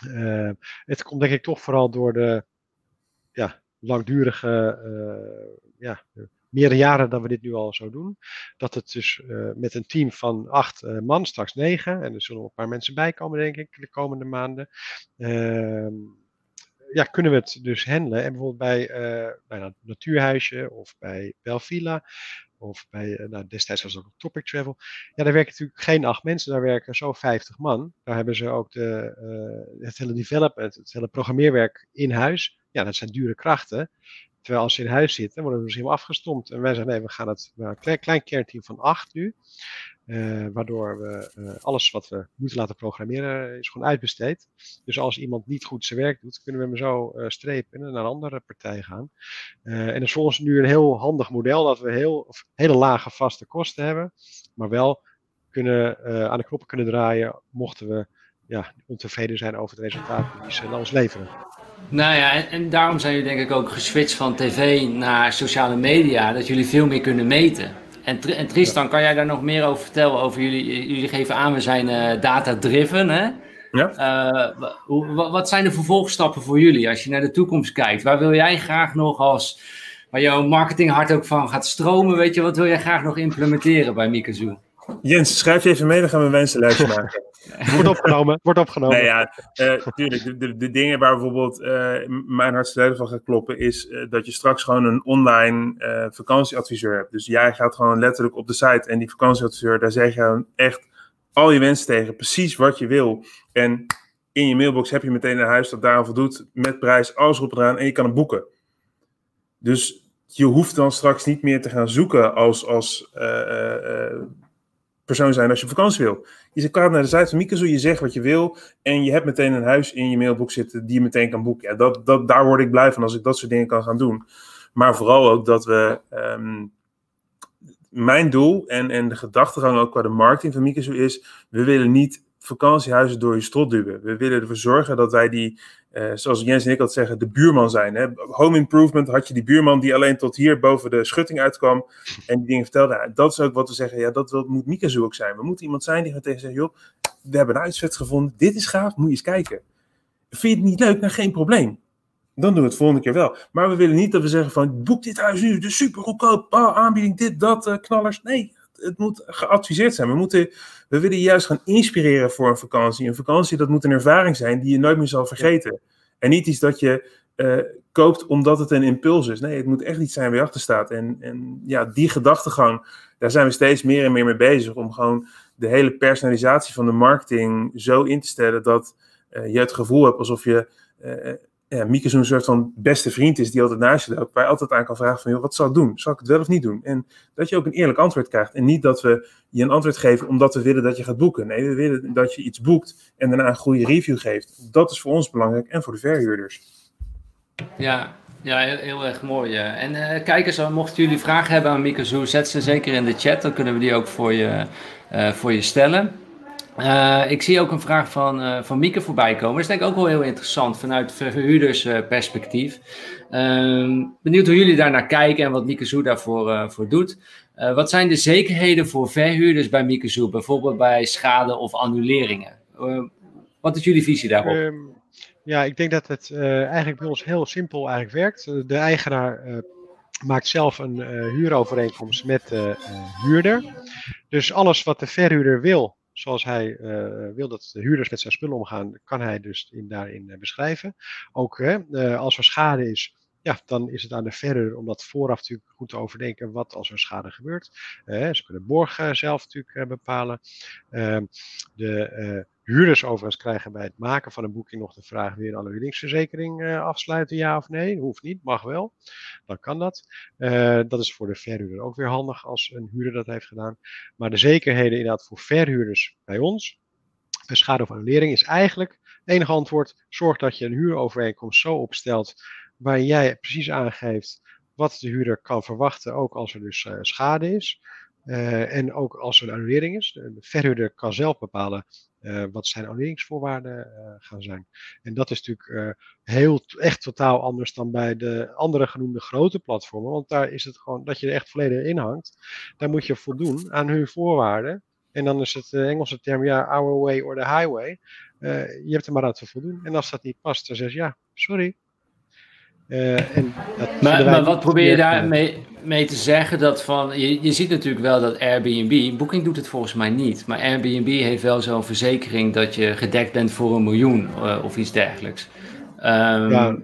Uh, het komt denk ik toch vooral door de ja, langdurige, uh, ja, meerdere jaren dat we dit nu al zo doen. Dat het dus met een team van acht man, straks negen, en er zullen een paar mensen bij komen, denk ik, de komende maanden. Uh, ja, kunnen we het dus handelen. En bijvoorbeeld bij, uh, bij natuurhuisje of bij Belvilla of bij, eh, nou, destijds was het ook Topic Travel. Ja, daar werken natuurlijk geen acht mensen, daar werken zo 50 man. Daar hebben ze ook de, uh, het hele development, het hele programmeerwerk in huis. Ja, dat zijn dure krachten. Terwijl als ze in huis zitten, worden we misschien wel afgestompt. En wij zeggen, nee, we gaan het, een klein, klein kernteam van acht nu. Uh, waardoor we uh, alles wat we moeten laten programmeren is gewoon uitbesteed. Dus als iemand niet goed zijn werk doet, kunnen we hem zo uh, strepen en naar een andere partij gaan. en dat is voor ons nu een heel handig model dat we heel, of hele lage vaste kosten hebben, maar wel kunnen, aan de knoppen kunnen draaien mochten we ja, ontevreden zijn over het resultaat die ze ons leveren. Nou ja, en, en, daarom zijn jullie denk ik ook geswitcht van tv naar sociale media, dat jullie veel meer kunnen meten. En, en Tristan, kan jij daar nog meer over vertellen? Over jullie, jullie geven aan, we zijn uh, data-driven. Hè? Ja. Uh, hoe, wat zijn de vervolgstappen voor jullie als je naar de toekomst kijkt? Waar wil jij graag nog als waar jouw marketinghart ook van gaat stromen. Weet je, wat wil jij graag nog implementeren bij Mikazu? Jens, schrijf je even mee, dan gaan we een wensenlijstje [LAUGHS] maken. wordt opgenomen, wordt opgenomen. Nee, ja, natuurlijk. de, de, de, dingen waar bijvoorbeeld uh, mijn hartstikke van gaat kloppen, is uh, dat je straks gewoon een online uh, vakantieadviseur hebt. Dus jij gaat gewoon letterlijk op de site en die vakantieadviseur, daar zeg je echt al je wensen tegen, precies wat je wil. En in je mailbox heb je meteen een huis dat daaraan voldoet, met prijs, alles op en eraan, en je kan het boeken. Dus je hoeft dan straks niet meer te gaan zoeken als, als persoon zijn als je vakantie wil. Je gaat naar de site van Mikazo, je zegt wat je wil en je hebt meteen een huis in je mailbox zitten die je meteen kan boeken. Ja, dat, dat, daar word ik blij van als ik dat soort dingen kan gaan doen. Maar vooral ook dat we. Um, mijn doel en, en de gedachtegang ook qua de marketing van Mikazo is: we willen niet vakantiehuizen door je strot duwen. We willen ervoor zorgen dat wij die uh, zoals Jens en ik altijd zeggen, de buurman zijn. Hè? Home improvement had je die buurman die alleen tot hier boven de schutting uitkwam en die dingen vertelde. dat is ook wat we zeggen, ja, dat moet Mikazu ook zijn. We moeten iemand zijn die gaat tegen zeggen, joh, we hebben een uitzet gevonden, dit is gaaf, moet je eens kijken. Vind je het niet leuk? Nou, geen probleem. Dan doen we het volgende keer wel. Maar we willen niet dat we zeggen van, boek dit huis nu, de super goedkoop, oh, aanbieding, dit, dat, uh, knallers. Nee, het moet geadviseerd zijn. We, moeten, we willen juist gaan inspireren voor een vakantie. Een vakantie, dat moet een ervaring zijn die je nooit meer zal vergeten. En niet iets dat je uh, koopt omdat het een impuls is. Nee, het moet echt iets zijn waar je achter staat. En, en ja, die gedachtegang, daar zijn we steeds meer en meer mee bezig. Om gewoon de hele personalisatie van de marketing zo in te stellen dat uh, je het gevoel hebt alsof je uh, ja, Mieke zo'n soort van beste vriend is die altijd naast je loopt, waar je altijd aan kan vragen van, joh, wat zal ik doen? Zal ik het wel of niet doen? En dat je ook een eerlijk antwoord krijgt. En niet dat we je een antwoord geven omdat we willen dat je gaat boeken. Nee, we willen dat je iets boekt en daarna een goede review geeft. Dat is voor ons belangrijk en voor de verhuurders. Ja, ja, heel, heel erg mooi. En uh, kijkers, mochten jullie vragen hebben aan Mieke Zoe, zet ze zeker in de chat. Dan kunnen we die ook voor je, uh, voor je stellen. Uh, ik zie ook een vraag van, uh, van Mieke voorbij komen. Dat is denk ik ook wel heel interessant vanuit verhuurdersperspectief. Uh, benieuwd hoe jullie daar naar kijken en wat Mieke Zoe daarvoor uh, voor doet. wat zijn de zekerheden voor verhuurders bij Mieke Zoe, bijvoorbeeld bij schade of annuleringen? wat is jullie visie daarop? Um, ja, ik denk dat het eigenlijk bij ons heel simpel eigenlijk werkt. De eigenaar maakt zelf een huurovereenkomst met de huurder. Dus alles wat de verhuurder wil, zoals hij uh, wil dat de huurders met zijn spullen omgaan, kan hij dus in, daarin uh, beschrijven. Ook uh, als er schade is, ja, dan is het aan de verder om dat vooraf natuurlijk goed te overdenken wat als er schade gebeurt. ze kunnen borg zelf natuurlijk bepalen. Ehm, de Huurders overigens krijgen bij het maken van een boeking nog de vraag: weer een annuleringsverzekering uh, afsluiten, ja of nee? Hoeft niet, mag wel. Dan kan dat. Uh, dat is voor de verhuurder ook weer handig als een huurder dat heeft gedaan. Maar de zekerheden inderdaad voor verhuurders bij ons, een schade of annulering, is eigenlijk enige antwoord: zorg dat je een huurovereenkomst zo opstelt waar jij precies aangeeft wat de huurder kan verwachten, ook als er dus uh, schade is. En ook als er een annulering is. De verhuurder kan zelf bepalen uh, wat zijn annuleringsvoorwaarden uh, gaan zijn. En dat is natuurlijk heel, echt totaal anders dan bij de andere genoemde grote platformen. Want daar is het gewoon dat je er echt volledig in hangt. Daar moet je voldoen aan hun voorwaarden. En dan is het Engelse term, ja, our way or the highway. je hebt er maar aan te voldoen. En als dat niet past, dan zeg je ja, sorry, uh, en maar, maar wat probeer je daarmee mee te zeggen? Dat van, je, je ziet natuurlijk wel dat Airbnb, Booking doet het volgens mij niet, maar Airbnb heeft wel zo'n verzekering dat je gedekt bent voor een miljoen uh, of iets dergelijks. Um, ja,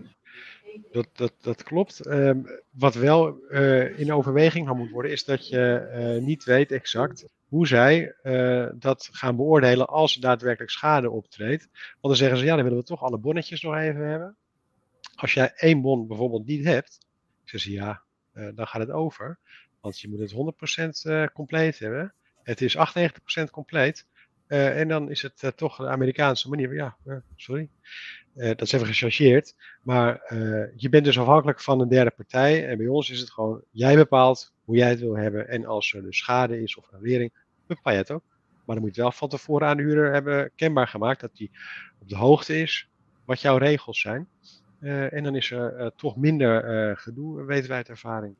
dat, dat, dat klopt. Um, wat wel uh, in overweging moet worden, is dat je niet weet exact hoe zij dat gaan beoordelen als er daadwerkelijk schade optreedt. Want dan zeggen ze, ja, dan willen we toch alle bonnetjes nog even hebben als jij één bon bijvoorbeeld niet hebt, zeggen ze ja, uh, dan gaat het over. Want je moet het 100% uh, compleet hebben. Het is 98% compleet. Uh, en dan is het toch de Amerikaanse manier. Ja, sorry. dat is even gechargeerd. Maar je bent dus afhankelijk van een derde partij. En bij ons is het gewoon, jij bepaalt hoe jij het wil hebben. En als er dus schade is of een wering, bepaal je ook. Maar dan moet je wel van tevoren aan de huurder hebben kenbaar gemaakt dat hij op de hoogte is wat jouw regels zijn. Uh, en dan is er uh, toch minder uh, gedoe, weten wij uit ervaring.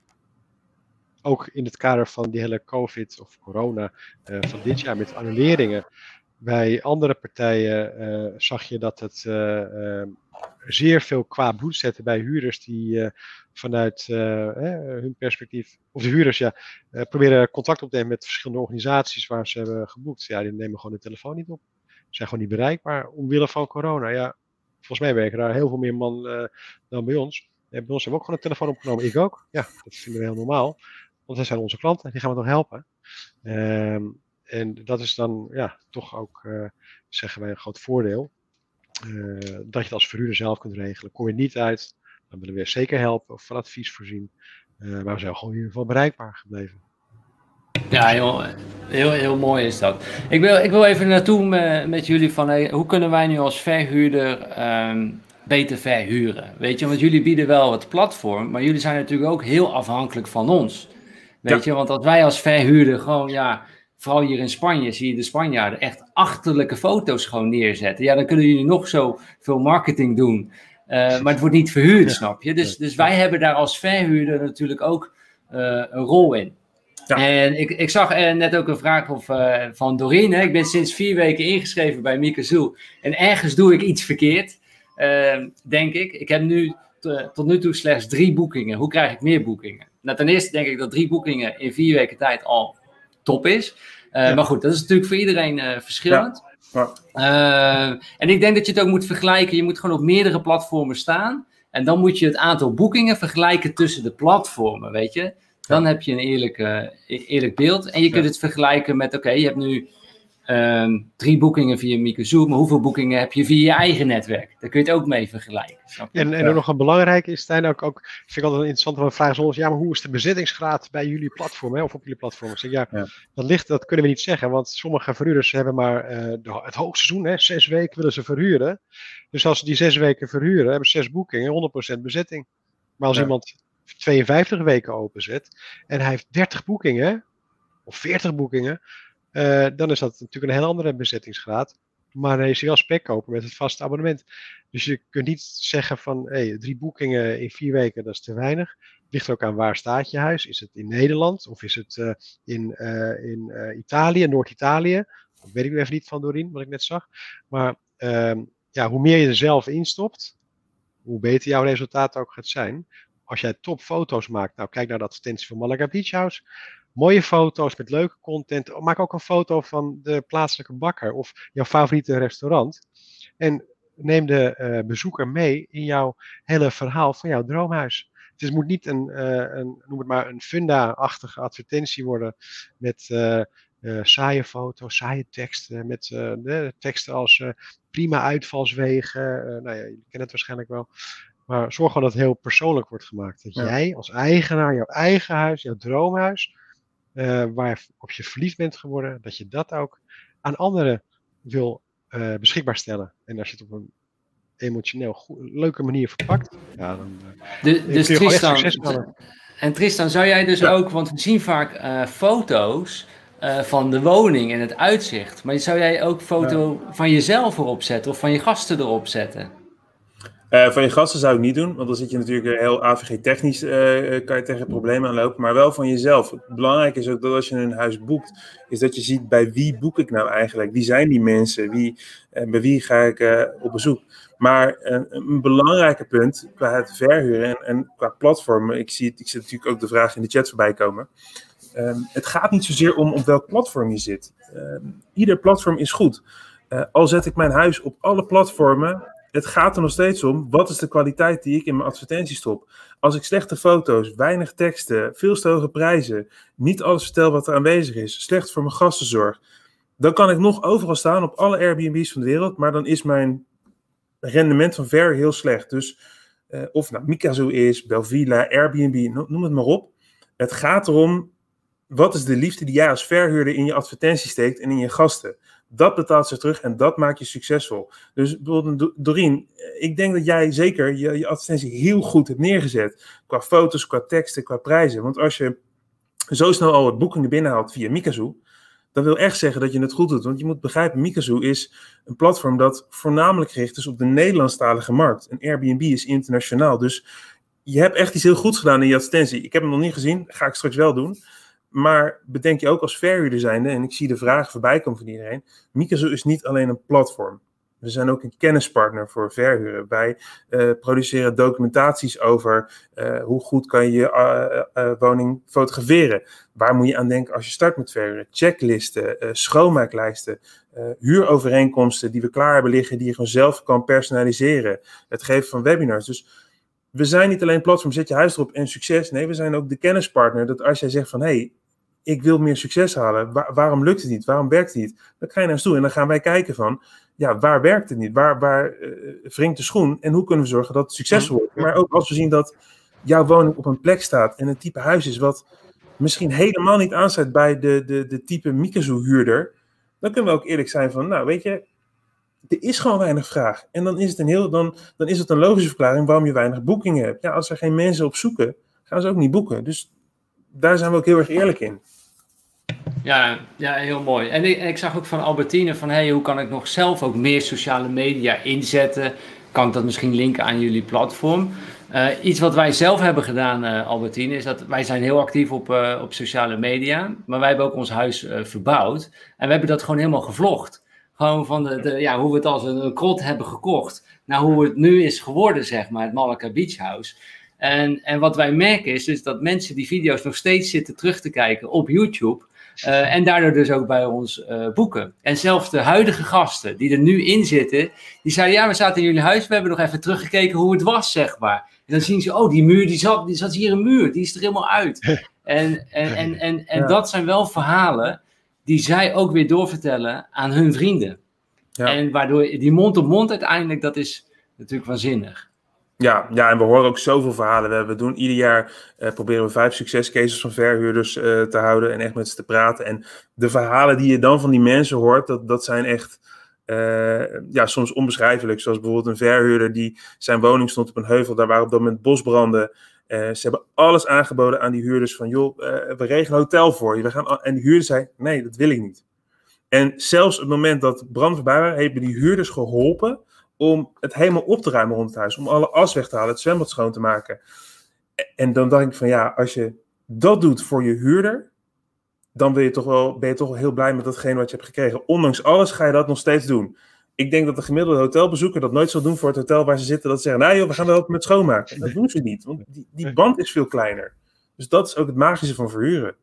Ook in het kader van die hele COVID of corona van dit jaar met annuleringen. bij andere partijen eh, zag je dat het eh, eh, zeer veel qua bloed zette bij huurders die vanuit hun perspectief, of de huurders ja, proberen contact op te nemen met verschillende organisaties waar ze hebben geboekt. Ja, die nemen gewoon de telefoon niet op. Zijn gewoon niet bereikbaar omwille van corona. Ja, volgens mij werken daar heel veel meer man dan bij ons. En bij ons hebben we ook gewoon een telefoon opgenomen. Ik ook. Ja, dat vinden we heel normaal. Want dat zijn onze klanten, die gaan we toch helpen. Ehm, en dat is dan ja, toch ook, uh, zeggen wij, een groot voordeel. Dat je het als verhuurder zelf kunt regelen. Kom je niet uit, dan willen we zeker helpen of van advies voorzien. Maar we zijn gewoon in ieder geval bereikbaar gebleven. Ja, heel, heel, heel mooi is dat. Ik wil, ik wil even naartoe met, met jullie van hey, hoe kunnen wij nu als verhuurder um, beter verhuren? Weet je, want jullie bieden wel het platform, maar jullie zijn natuurlijk ook heel afhankelijk van ons. Weet ja. je, want als wij als verhuurder gewoon, ja, vooral hier in Spanje, zie je de Spanjaarden echt achterlijke foto's gewoon neerzetten. Ja, dan kunnen jullie nog zo veel marketing doen. Uh, maar het wordt niet verhuurd, snap je? Dus, dus wij hebben daar als verhuurder natuurlijk ook uh, een rol in. Ja. En ik, ik zag uh, net ook een vraag of, van Doreen. Ik ben sinds vier weken ingeschreven bij Mikazoel. En ergens doe ik iets verkeerd, denk ik. Ik heb nu tot nu toe slechts drie boekingen. Hoe krijg ik meer boekingen? Nou, ten eerste denk ik dat drie boekingen in vier weken tijd al top is. Uh, Maar goed, dat is natuurlijk voor iedereen verschillend. Ja. En ik denk dat je het ook moet vergelijken. Je moet gewoon op meerdere platformen staan. En dan moet je het aantal boekingen vergelijken tussen de platformen, weet je. Dan heb je een eerlijk, eerlijk beeld. En je kunt het vergelijken met, oké, je hebt nu Um, drie boekingen via Microsoft, maar hoeveel boekingen heb je via je eigen netwerk? Daar kun je het ook mee vergelijken. En, en nog een belangrijke is, Stijn, ook, ook vind ik altijd een interessante vraag zoals, ja, maar hoe is de bezettingsgraad bij jullie platform, hè, of op jullie platform? Ik zeg, ja, ja, Dat, ligt, dat kunnen we niet zeggen, want sommige verhuurders hebben maar uh, de, het hoogseizoen, hè, zes weken willen ze verhuren. Dus als ze die zes weken verhuren, hebben ze zes boekingen, 100% bezetting. Maar als ja. iemand 52 weken openzet en hij heeft 30 boekingen, of 40 boekingen, uh, dan is dat natuurlijk een heel andere bezettingsgraad. Maar dan is hij wel spek kopen met het vaste abonnement. Dus je kunt niet zeggen van hey, drie boekingen in vier weken, dat is te weinig. Het ligt ook aan waar staat je huis. Is het in Nederland of is het uh, in, uh, in Italië, Noord-Italië? Dat weet ik nu even niet van Doreen, wat ik net zag. Maar ehm, ja, hoe meer je er zelf instopt, hoe beter jouw resultaat ook gaat zijn. Als jij topfoto's maakt, nou kijk naar de advertentie van Malaga Beach House mooie foto's met leuke content. Maak ook een foto van de plaatselijke bakker of jouw favoriete restaurant. En neem de uh, bezoeker mee in jouw hele verhaal van jouw droomhuis. Het moet niet een, uh, een, noem het maar, een funda-achtige advertentie worden met uh, saaie foto's, saaie teksten, met teksten als prima uitvalswegen. nou ja, je kent het waarschijnlijk wel. Maar zorg gewoon dat het heel persoonlijk wordt gemaakt. Dat ja. jij als eigenaar jouw eigen huis, jouw droomhuis, uh, waarop je verliefd bent geworden, dat je dat ook aan anderen wil uh, beschikbaar stellen. En als je het op een emotioneel goed, leuke manier verpakt, ja, dan uh, de, dus Tristan, En Tristan, zou jij dus ja. ook, want we zien vaak foto's van de woning en het uitzicht, maar zou jij ook foto ja. van jezelf erop zetten of van je gasten erop zetten? Uh, van je gasten zou ik niet doen, want dan zit je natuurlijk heel AVG-technisch, uh, kan je tegen problemen aanlopen, maar wel van jezelf. Het belangrijke is ook dat als je een huis boekt, is dat je ziet bij wie boek ik nou eigenlijk? Wie zijn die mensen? Wie, bij wie ga ik op bezoek? Maar een belangrijke punt qua het verhuren en, qua platformen, ik zie, ik zie natuurlijk ook de vraag in de chat voorbij komen. Um, het gaat niet zozeer om op welk platform je zit. Um, ieder platform is goed. al zet ik mijn huis op alle platformen, het gaat er nog steeds om, wat is de kwaliteit die ik in mijn advertentie stop? Als ik slechte foto's, weinig teksten, veel te hoge prijzen, niet alles vertel wat er aanwezig is, slecht voor mijn gastenzorg, dan kan ik nog overal staan op alle Airbnb's van de wereld, maar dan is mijn rendement van ver heel slecht. Dus uh, of nou Mikazo is, Belvilla, Airbnb, noem het maar op. Het gaat erom, wat is de liefde die jij als verhuurder in je advertentie steekt en in je gasten? Dat betaalt zich terug en dat maakt je succesvol. Dus Doreen, ik denk dat jij zeker je, je advertentie heel goed hebt neergezet. Qua foto's, qua teksten, qua prijzen. Want als je zo snel al het boekingen binnenhaalt via Mikazu, dat wil echt zeggen dat je het goed doet. Want je moet begrijpen, Mikazu is een platform dat voornamelijk gericht is op de Nederlandstalige markt. En Airbnb is internationaal. Dus je hebt echt iets heel goeds gedaan in je advertentie. Ik heb hem nog niet gezien, ga ik straks wel doen. Maar bedenk je ook als verhuurder zijnde, en ik zie de vragen voorbij komen van iedereen, Mikazo is niet alleen een platform. We zijn ook een kennispartner voor verhuren. Wij uh, produceren documentaties over uh, hoe goed kan je je uh, woning fotograferen. Waar moet je aan denken als je start met verhuren? Checklisten, schoonmaaklijsten, huurovereenkomsten die we klaar hebben liggen, die je gewoon zelf kan personaliseren. Het geven van webinars. Dus we zijn niet alleen platform, zet je huis erop en succes. Nee, we zijn ook de kennispartner. Dat als jij zegt van, hé, hey, ik wil meer succes halen. waarom lukt het niet? Waarom werkt het niet? Dan ga je naar ons toe en dan gaan wij kijken van, ja, waar werkt het niet? Waar, waar uh, wringt de schoen? En hoe kunnen we zorgen dat het succesvol wordt? Maar ook als we zien dat jouw woning op een plek staat en een type huis is wat misschien helemaal niet aansluit bij de, de, de type Mikazu-huurder, dan kunnen we ook eerlijk zijn van, nou weet je, er is gewoon weinig vraag. En dan is het een, heel, dan, dan is het een logische verklaring waarom je weinig boekingen hebt. Ja, als er geen mensen op zoeken, gaan ze ook niet boeken. Dus daar zijn we ook heel erg eerlijk in. Ja, ja, heel mooi. En ik, zag ook van Albertine van, hey, hoe kan ik nog zelf ook meer sociale media inzetten? Kan ik dat misschien linken aan jullie platform? Uh, iets wat wij zelf hebben gedaan, uh, Albertine, is dat wij zijn heel actief op, uh, op sociale media. Maar wij hebben ook ons huis verbouwd. En we hebben dat gewoon helemaal gevlogd. Gewoon van de, de, ja, hoe we het als een, krot hebben gekocht. Naar hoe het nu is geworden, zeg maar, het Malacca Beach House. En, en wat wij merken is dus dat mensen die video's nog steeds zitten terug te kijken op YouTube. Uh, en daardoor dus ook bij ons uh, boeken. En zelfs de huidige gasten die er nu in zitten, die zeiden: Ja, we zaten in jullie huis, we hebben nog even teruggekeken hoe het was, zeg maar. En dan zien ze: Oh, die muur, die zat, die zat hier een muur, die is er helemaal uit. [LAUGHS] En, en, en, en, en ja. dat zijn wel verhalen die zij ook weer doorvertellen aan hun vrienden. Ja. En waardoor die mond op mond uiteindelijk, dat is natuurlijk waanzinnig. Ja, ja, en we horen ook zoveel verhalen. We, doen ieder jaar uh, proberen we vijf succescases van verhuurders uh, te houden en echt met ze te praten. En de verhalen die je dan van die mensen hoort, dat, dat zijn echt uh, ja, soms onbeschrijfelijk. Zoals bijvoorbeeld een verhuurder die zijn woning stond op een heuvel, daar waren op dat moment bosbranden. ze hebben alles aangeboden aan die huurders van, joh, we regelen hotel voor je. We gaan, en de huurder zei, nee, dat wil ik niet. En zelfs op het moment dat brand voorbij waren, hebben die huurders geholpen om het helemaal op te ruimen rond het huis. Om alle as weg te halen, het zwembad schoon te maken. En dan dacht ik van ja, als je dat doet voor je huurder, dan ben je toch wel, ben je toch wel heel blij met datgene wat je hebt gekregen. Ondanks alles ga je dat nog steeds doen. Ik denk dat de gemiddelde hotelbezoeker dat nooit zal doen voor het hotel waar ze zitten. Dat ze zeggen, nou joh, we gaan helpen met schoonmaken. Dat doen ze niet, want die, die band is veel kleiner. Dus dat is ook het magische van verhuren.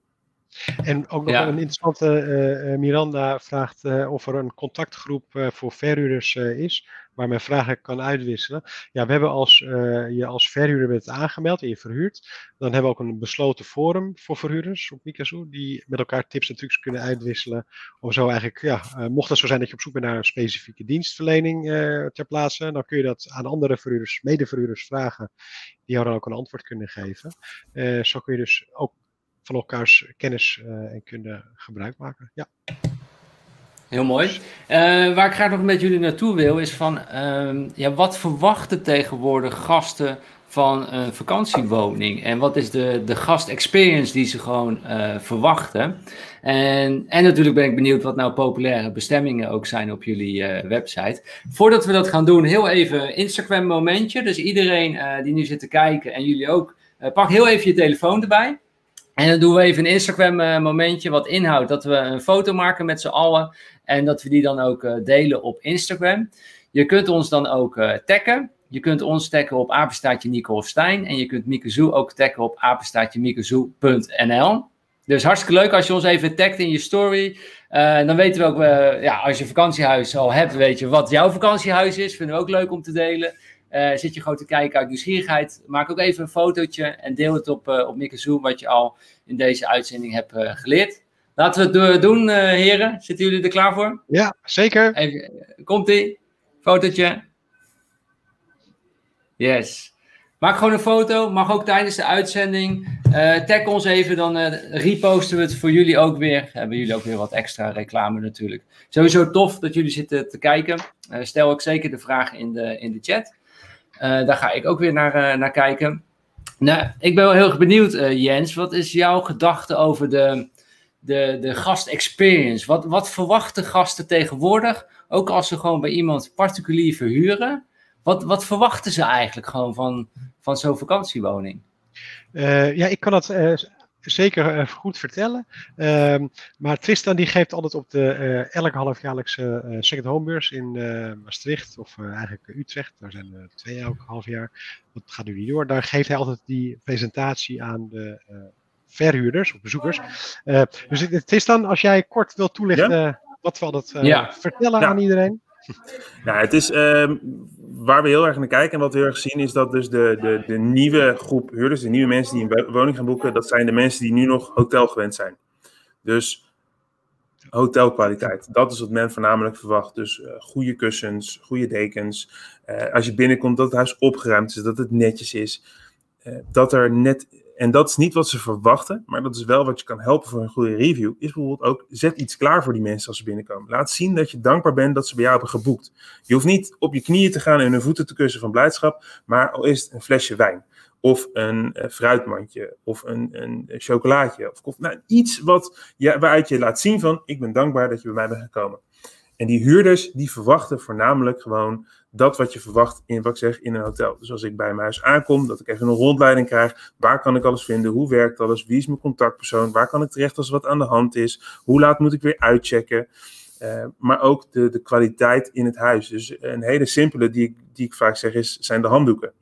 En ook nog ja. een interessante, uh, Miranda vraagt uh, of er een contactgroep uh, voor verhuurders is waar men vragen kan uitwisselen. Ja, we hebben als uh, je als verhuurder bent aangemeld en je verhuurt, dan hebben we ook een besloten forum voor verhuurders op Mikazu, die met elkaar tips en trucs kunnen uitwisselen. Om zo eigenlijk, ja, uh, mocht het zo zijn dat je op zoek bent naar een specifieke dienstverlening uh, ter plaatse, dan kun je dat aan andere verhuurders, medeverhuurders vragen, die jou dan ook een antwoord kunnen geven. zo kun je dus ook van elkaars kennis en kunde gebruik maken. Ja. Heel mooi. Uh, waar ik graag nog met jullie naartoe wil, is van uh, ja, wat verwachten tegenwoordig gasten van een vakantiewoning? En wat is de, de gastexperience die ze gewoon uh, verwachten? En, en natuurlijk ben ik benieuwd wat nou populaire bestemmingen ook zijn op jullie uh, website. Voordat we dat gaan doen, heel even Instagram momentje. Dus iedereen die nu zit te kijken en jullie ook, pak heel even je telefoon erbij. En dan doen we even een Instagram momentje wat inhoudt dat we een foto maken met z'n allen. En dat we die dan ook uh, delen op Instagram. Je kunt ons dan ook uh, taggen. Je kunt ons taggen op apenstaatje Nico of. En je kunt Mikazoe ook taggen op apenstaatje. Dus hartstikke leuk als je ons even tagt in je story. Dan weten we ook, ja, als je vakantiehuis al hebt, weet je wat jouw vakantiehuis is. Vinden we ook leuk om te delen. Uh, zit je gewoon te kijken uit nieuwsgierigheid. Maak ook even een fotootje en deel het op, uh, op Mikazoe, wat je al in deze uitzending hebt uh, geleerd. Laten we het doen, heren. Zitten jullie er klaar voor? Ja, zeker. Komt-ie. Fotootje. Yes. Maak gewoon een foto. Mag ook tijdens de uitzending. Uh, tag ons even, dan uh, reposten we het voor jullie ook weer. Hebben jullie ook weer wat extra reclame natuurlijk. Sowieso tof dat jullie zitten te kijken. Uh, stel ook zeker de vragen in de, in de chat. Daar ga ik ook weer naar, naar kijken. Nou, ik ben wel heel erg benieuwd, Jens. Wat is jouw gedachte over de, de, de gastexperience. Wat, wat verwachten gasten tegenwoordig, ook als ze gewoon bij iemand particulier verhuren? Wat, wat verwachten ze eigenlijk gewoon van, van zo'n vakantiewoning? Ja, ik kan dat zeker uh, goed vertellen. Uh, maar Tristan die geeft altijd op de uh, elke halfjaarlijkse uh, second homebeurs in Maastricht of eigenlijk Utrecht. Daar zijn er twee elk half jaar. Dat gaat nu niet door. Daar geeft hij altijd die presentatie aan de verhuurders of bezoekers. dus Tristan, als jij kort wil toelichten ja? wat we altijd ja. vertellen ja. aan iedereen. [LAUGHS] Nou, het is uh, waar we heel erg naar kijken en wat we heel erg zien is dat dus de, de, de nieuwe groep huurders, de nieuwe mensen die een woning gaan boeken, dat zijn de mensen die nu nog hotel gewend zijn. Dus hotelkwaliteit, dat is wat men voornamelijk verwacht. Dus uh, goede kussens, goede dekens. Uh, als je binnenkomt dat het huis opgeruimd is, dat het netjes is. Uh, dat er net en dat is niet wat ze verwachten, maar dat is wel wat je kan helpen voor een goede review. Is bijvoorbeeld ook, zet iets klaar voor die mensen als ze binnenkomen. Laat zien dat je dankbaar bent dat ze bij jou hebben geboekt. Je hoeft niet op je knieën te gaan en hun voeten te kussen van blijdschap, maar al is het een flesje wijn. Of een uh, fruitmandje, of een, een chocolaatje. Of, nou, iets wat, ja, waaruit je laat zien van, ik ben dankbaar dat je bij mij bent gekomen. En die huurders, die verwachten voornamelijk gewoon dat wat je verwacht in, wat ik zeg, in een hotel. Dus als ik bij mijn huis aankom, dat ik even een rondleiding krijg. Waar kan ik alles vinden? Hoe werkt alles? Wie is mijn contactpersoon? Waar kan ik terecht als wat aan de hand is? Hoe laat moet ik weer uitchecken? Uh, maar ook de, de kwaliteit in het huis. Dus een hele simpele die, die ik vaak zeg is, zijn de handdoeken.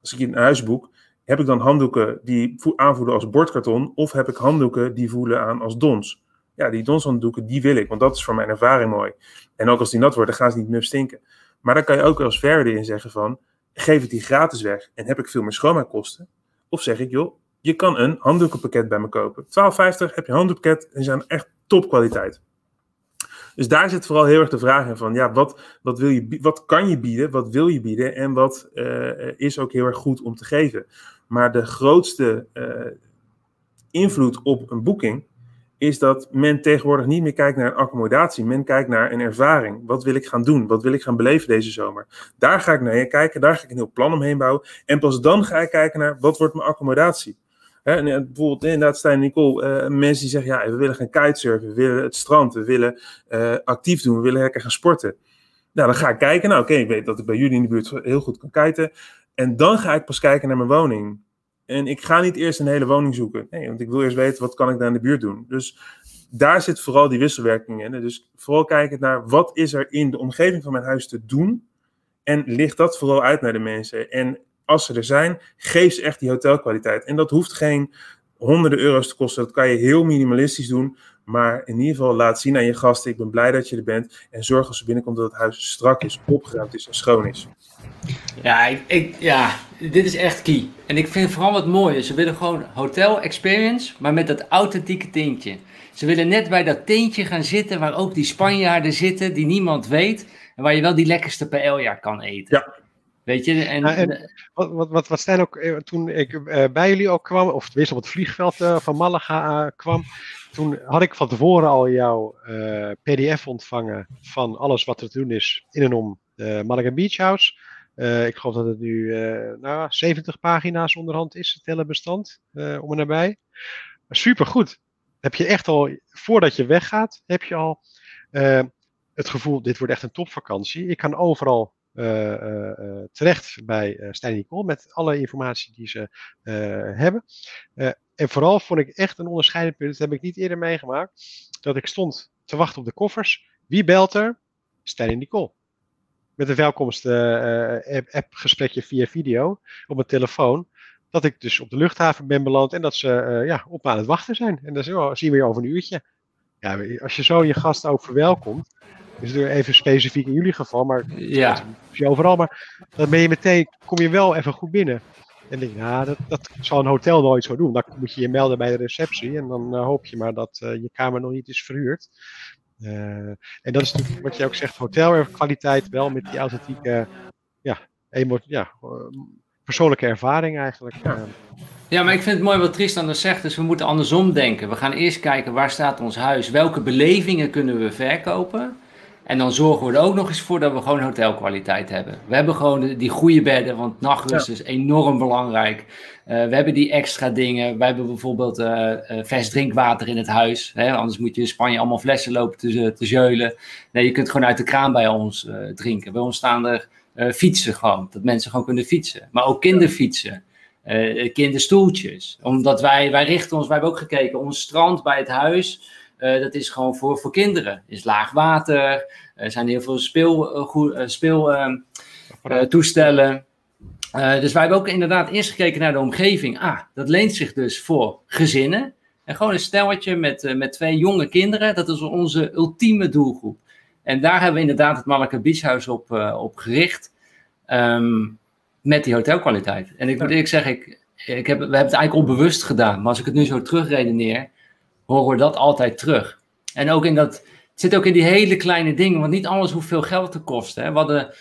Als ik een huis boek, heb ik dan handdoeken die aanvoelen als bordkarton? Of heb ik handdoeken die voelen aan als dons? Ja, die donshanddoeken, die wil ik, want dat is voor mijn ervaring mooi. En ook als die nat worden, gaan ze niet meer stinken. Maar dan kan je ook als verder in zeggen van, geef het die gratis weg en heb ik veel meer schoonmaakkosten. Of zeg ik, joh, je kan een handdoekenpakket bij me kopen. 12,50 heb je een handdoekenpakket en die zijn echt topkwaliteit. Dus daar zit vooral heel erg de vraag in van, ja, wat, wat, wil je, wat kan je bieden, wat wil je bieden en wat uh, is ook heel erg goed om te geven. Maar de grootste uh, invloed op een boeking is dat men tegenwoordig niet meer kijkt naar een accommodatie. Men kijkt naar een ervaring. Wat wil ik gaan doen? Wat wil ik gaan beleven deze zomer? Daar ga ik naar kijken. Daar ga ik een heel plan omheen bouwen. En pas dan ga ik kijken naar wat wordt mijn accommodatie? Hè, en, bijvoorbeeld inderdaad Stijn en Nicole, uh, mensen die zeggen, ja, we willen gaan kitesurfen, we willen het strand, we willen actief doen, we willen lekker gaan sporten. Nou, dan ga ik kijken. Nou, oké, ik weet dat ik bij jullie in de buurt heel goed kan kiten. En dan ga ik pas kijken naar mijn woning. En ik ga niet eerst een hele woning zoeken. Nee, want ik wil eerst weten wat kan ik daar in de buurt doen. Dus daar zit vooral die wisselwerking in. Dus vooral kijken naar wat is er in de omgeving van mijn huis te doen. En ligt dat vooral uit naar de mensen. En als ze er zijn, geef ze echt die hotelkwaliteit. En dat hoeft geen honderden euro's te kosten. Dat kan je heel minimalistisch doen. Maar in ieder geval laat zien aan je gasten, ik ben blij dat je er bent. En zorg als ze binnenkomt dat het huis strak is, opgeruimd is en schoon is. Ja, ik, ik, ja, dit is echt key. En ik vind vooral wat mooie. Ze willen gewoon hotel experience, maar met dat authentieke tintje. Ze willen net bij dat tintje gaan zitten waar ook die Spanjaarden zitten die niemand weet. En waar je wel die lekkerste paella kan eten. Ja. Weet je, en, ja, en wat, wat, wat, wat Stijn ook, eh, toen ik uh, bij jullie ook kwam, of tenminste op het vliegveld uh, van Malaga kwam, toen had ik van tevoren al jouw PDF ontvangen van alles wat er te doen is in en om Malaga Beach House. ik geloof dat het nu nou, 70 pagina's onderhand is, het hele bestand, om en nabij. Super goed. Heb je echt al, voordat je weggaat, heb je al het gevoel, dit wordt echt een topvakantie. Ik kan overal terecht bij Stijn Nicole met alle informatie die ze hebben. En vooral vond ik echt een onderscheidend punt, dat heb ik niet eerder meegemaakt, dat ik stond te wachten op de koffers. Wie belt er? Stijn Nicole. Met een welkomst app gesprekje via video op mijn telefoon. Dat ik dus op de luchthaven ben beland en dat ze ja, op me aan het wachten zijn. En dan zien we je over een uurtje. Ja, als je zo je gast ook verwelkomt, is het even specifiek in jullie geval, maar ja. je overal. Maar dan ben je meteen, kom je wel even goed binnen. En denk, nou, dat, dat zal een hotel nooit zo doen. Dan moet je je melden bij de receptie en dan uh, hoop je maar dat uh, je kamer nog niet is verhuurd. Uh, en dat is natuurlijk wat je ook zegt, hotelkwaliteit wel met die authentieke, ja, ja persoonlijke ervaring eigenlijk. Ja. ja, maar ik vind het mooi wat Tristan er zegt, dus we moeten andersom denken. We gaan eerst kijken waar staat ons huis, welke belevingen kunnen we verkopen. En dan zorgen we er ook nog eens voor dat we gewoon hotelkwaliteit hebben. We hebben gewoon die goede bedden, want nachtrust is enorm belangrijk. Uh, we hebben die extra dingen. We hebben bijvoorbeeld uh, uh, vers drinkwater in het huis. Hè? Anders moet je in Spanje allemaal flessen lopen te, te zeulen. Nee, je kunt gewoon uit de kraan bij ons drinken. Bij ons staan er fietsen gewoon. Dat mensen gewoon kunnen fietsen. Maar ook kinderfietsen. kinderstoeltjes. Omdat wij, wij richten ons, wij hebben ook gekeken, ons strand bij het huis, uh, dat is gewoon voor, voor kinderen. is laag water, er zijn heel veel speeltoestellen. Speel, uh, dus wij hebben ook inderdaad eerst gekeken naar de omgeving. Ah, dat leent zich dus voor gezinnen. En gewoon een stelletje met, uh, met twee jonge kinderen. Dat is onze ultieme doelgroep. En daar hebben we inderdaad het Malaka Beachhuis op, uh, op gericht. Um, met die hotelkwaliteit. En ik moet eerlijk zeggen, ik, ik heb, we hebben het eigenlijk onbewust gedaan. Maar als ik het nu zo terugredeneer, horen we dat altijd terug. En ook in dat, het zit ook in die hele kleine dingen. Want niet alles hoeft veel geld te kosten. Hè. We hadden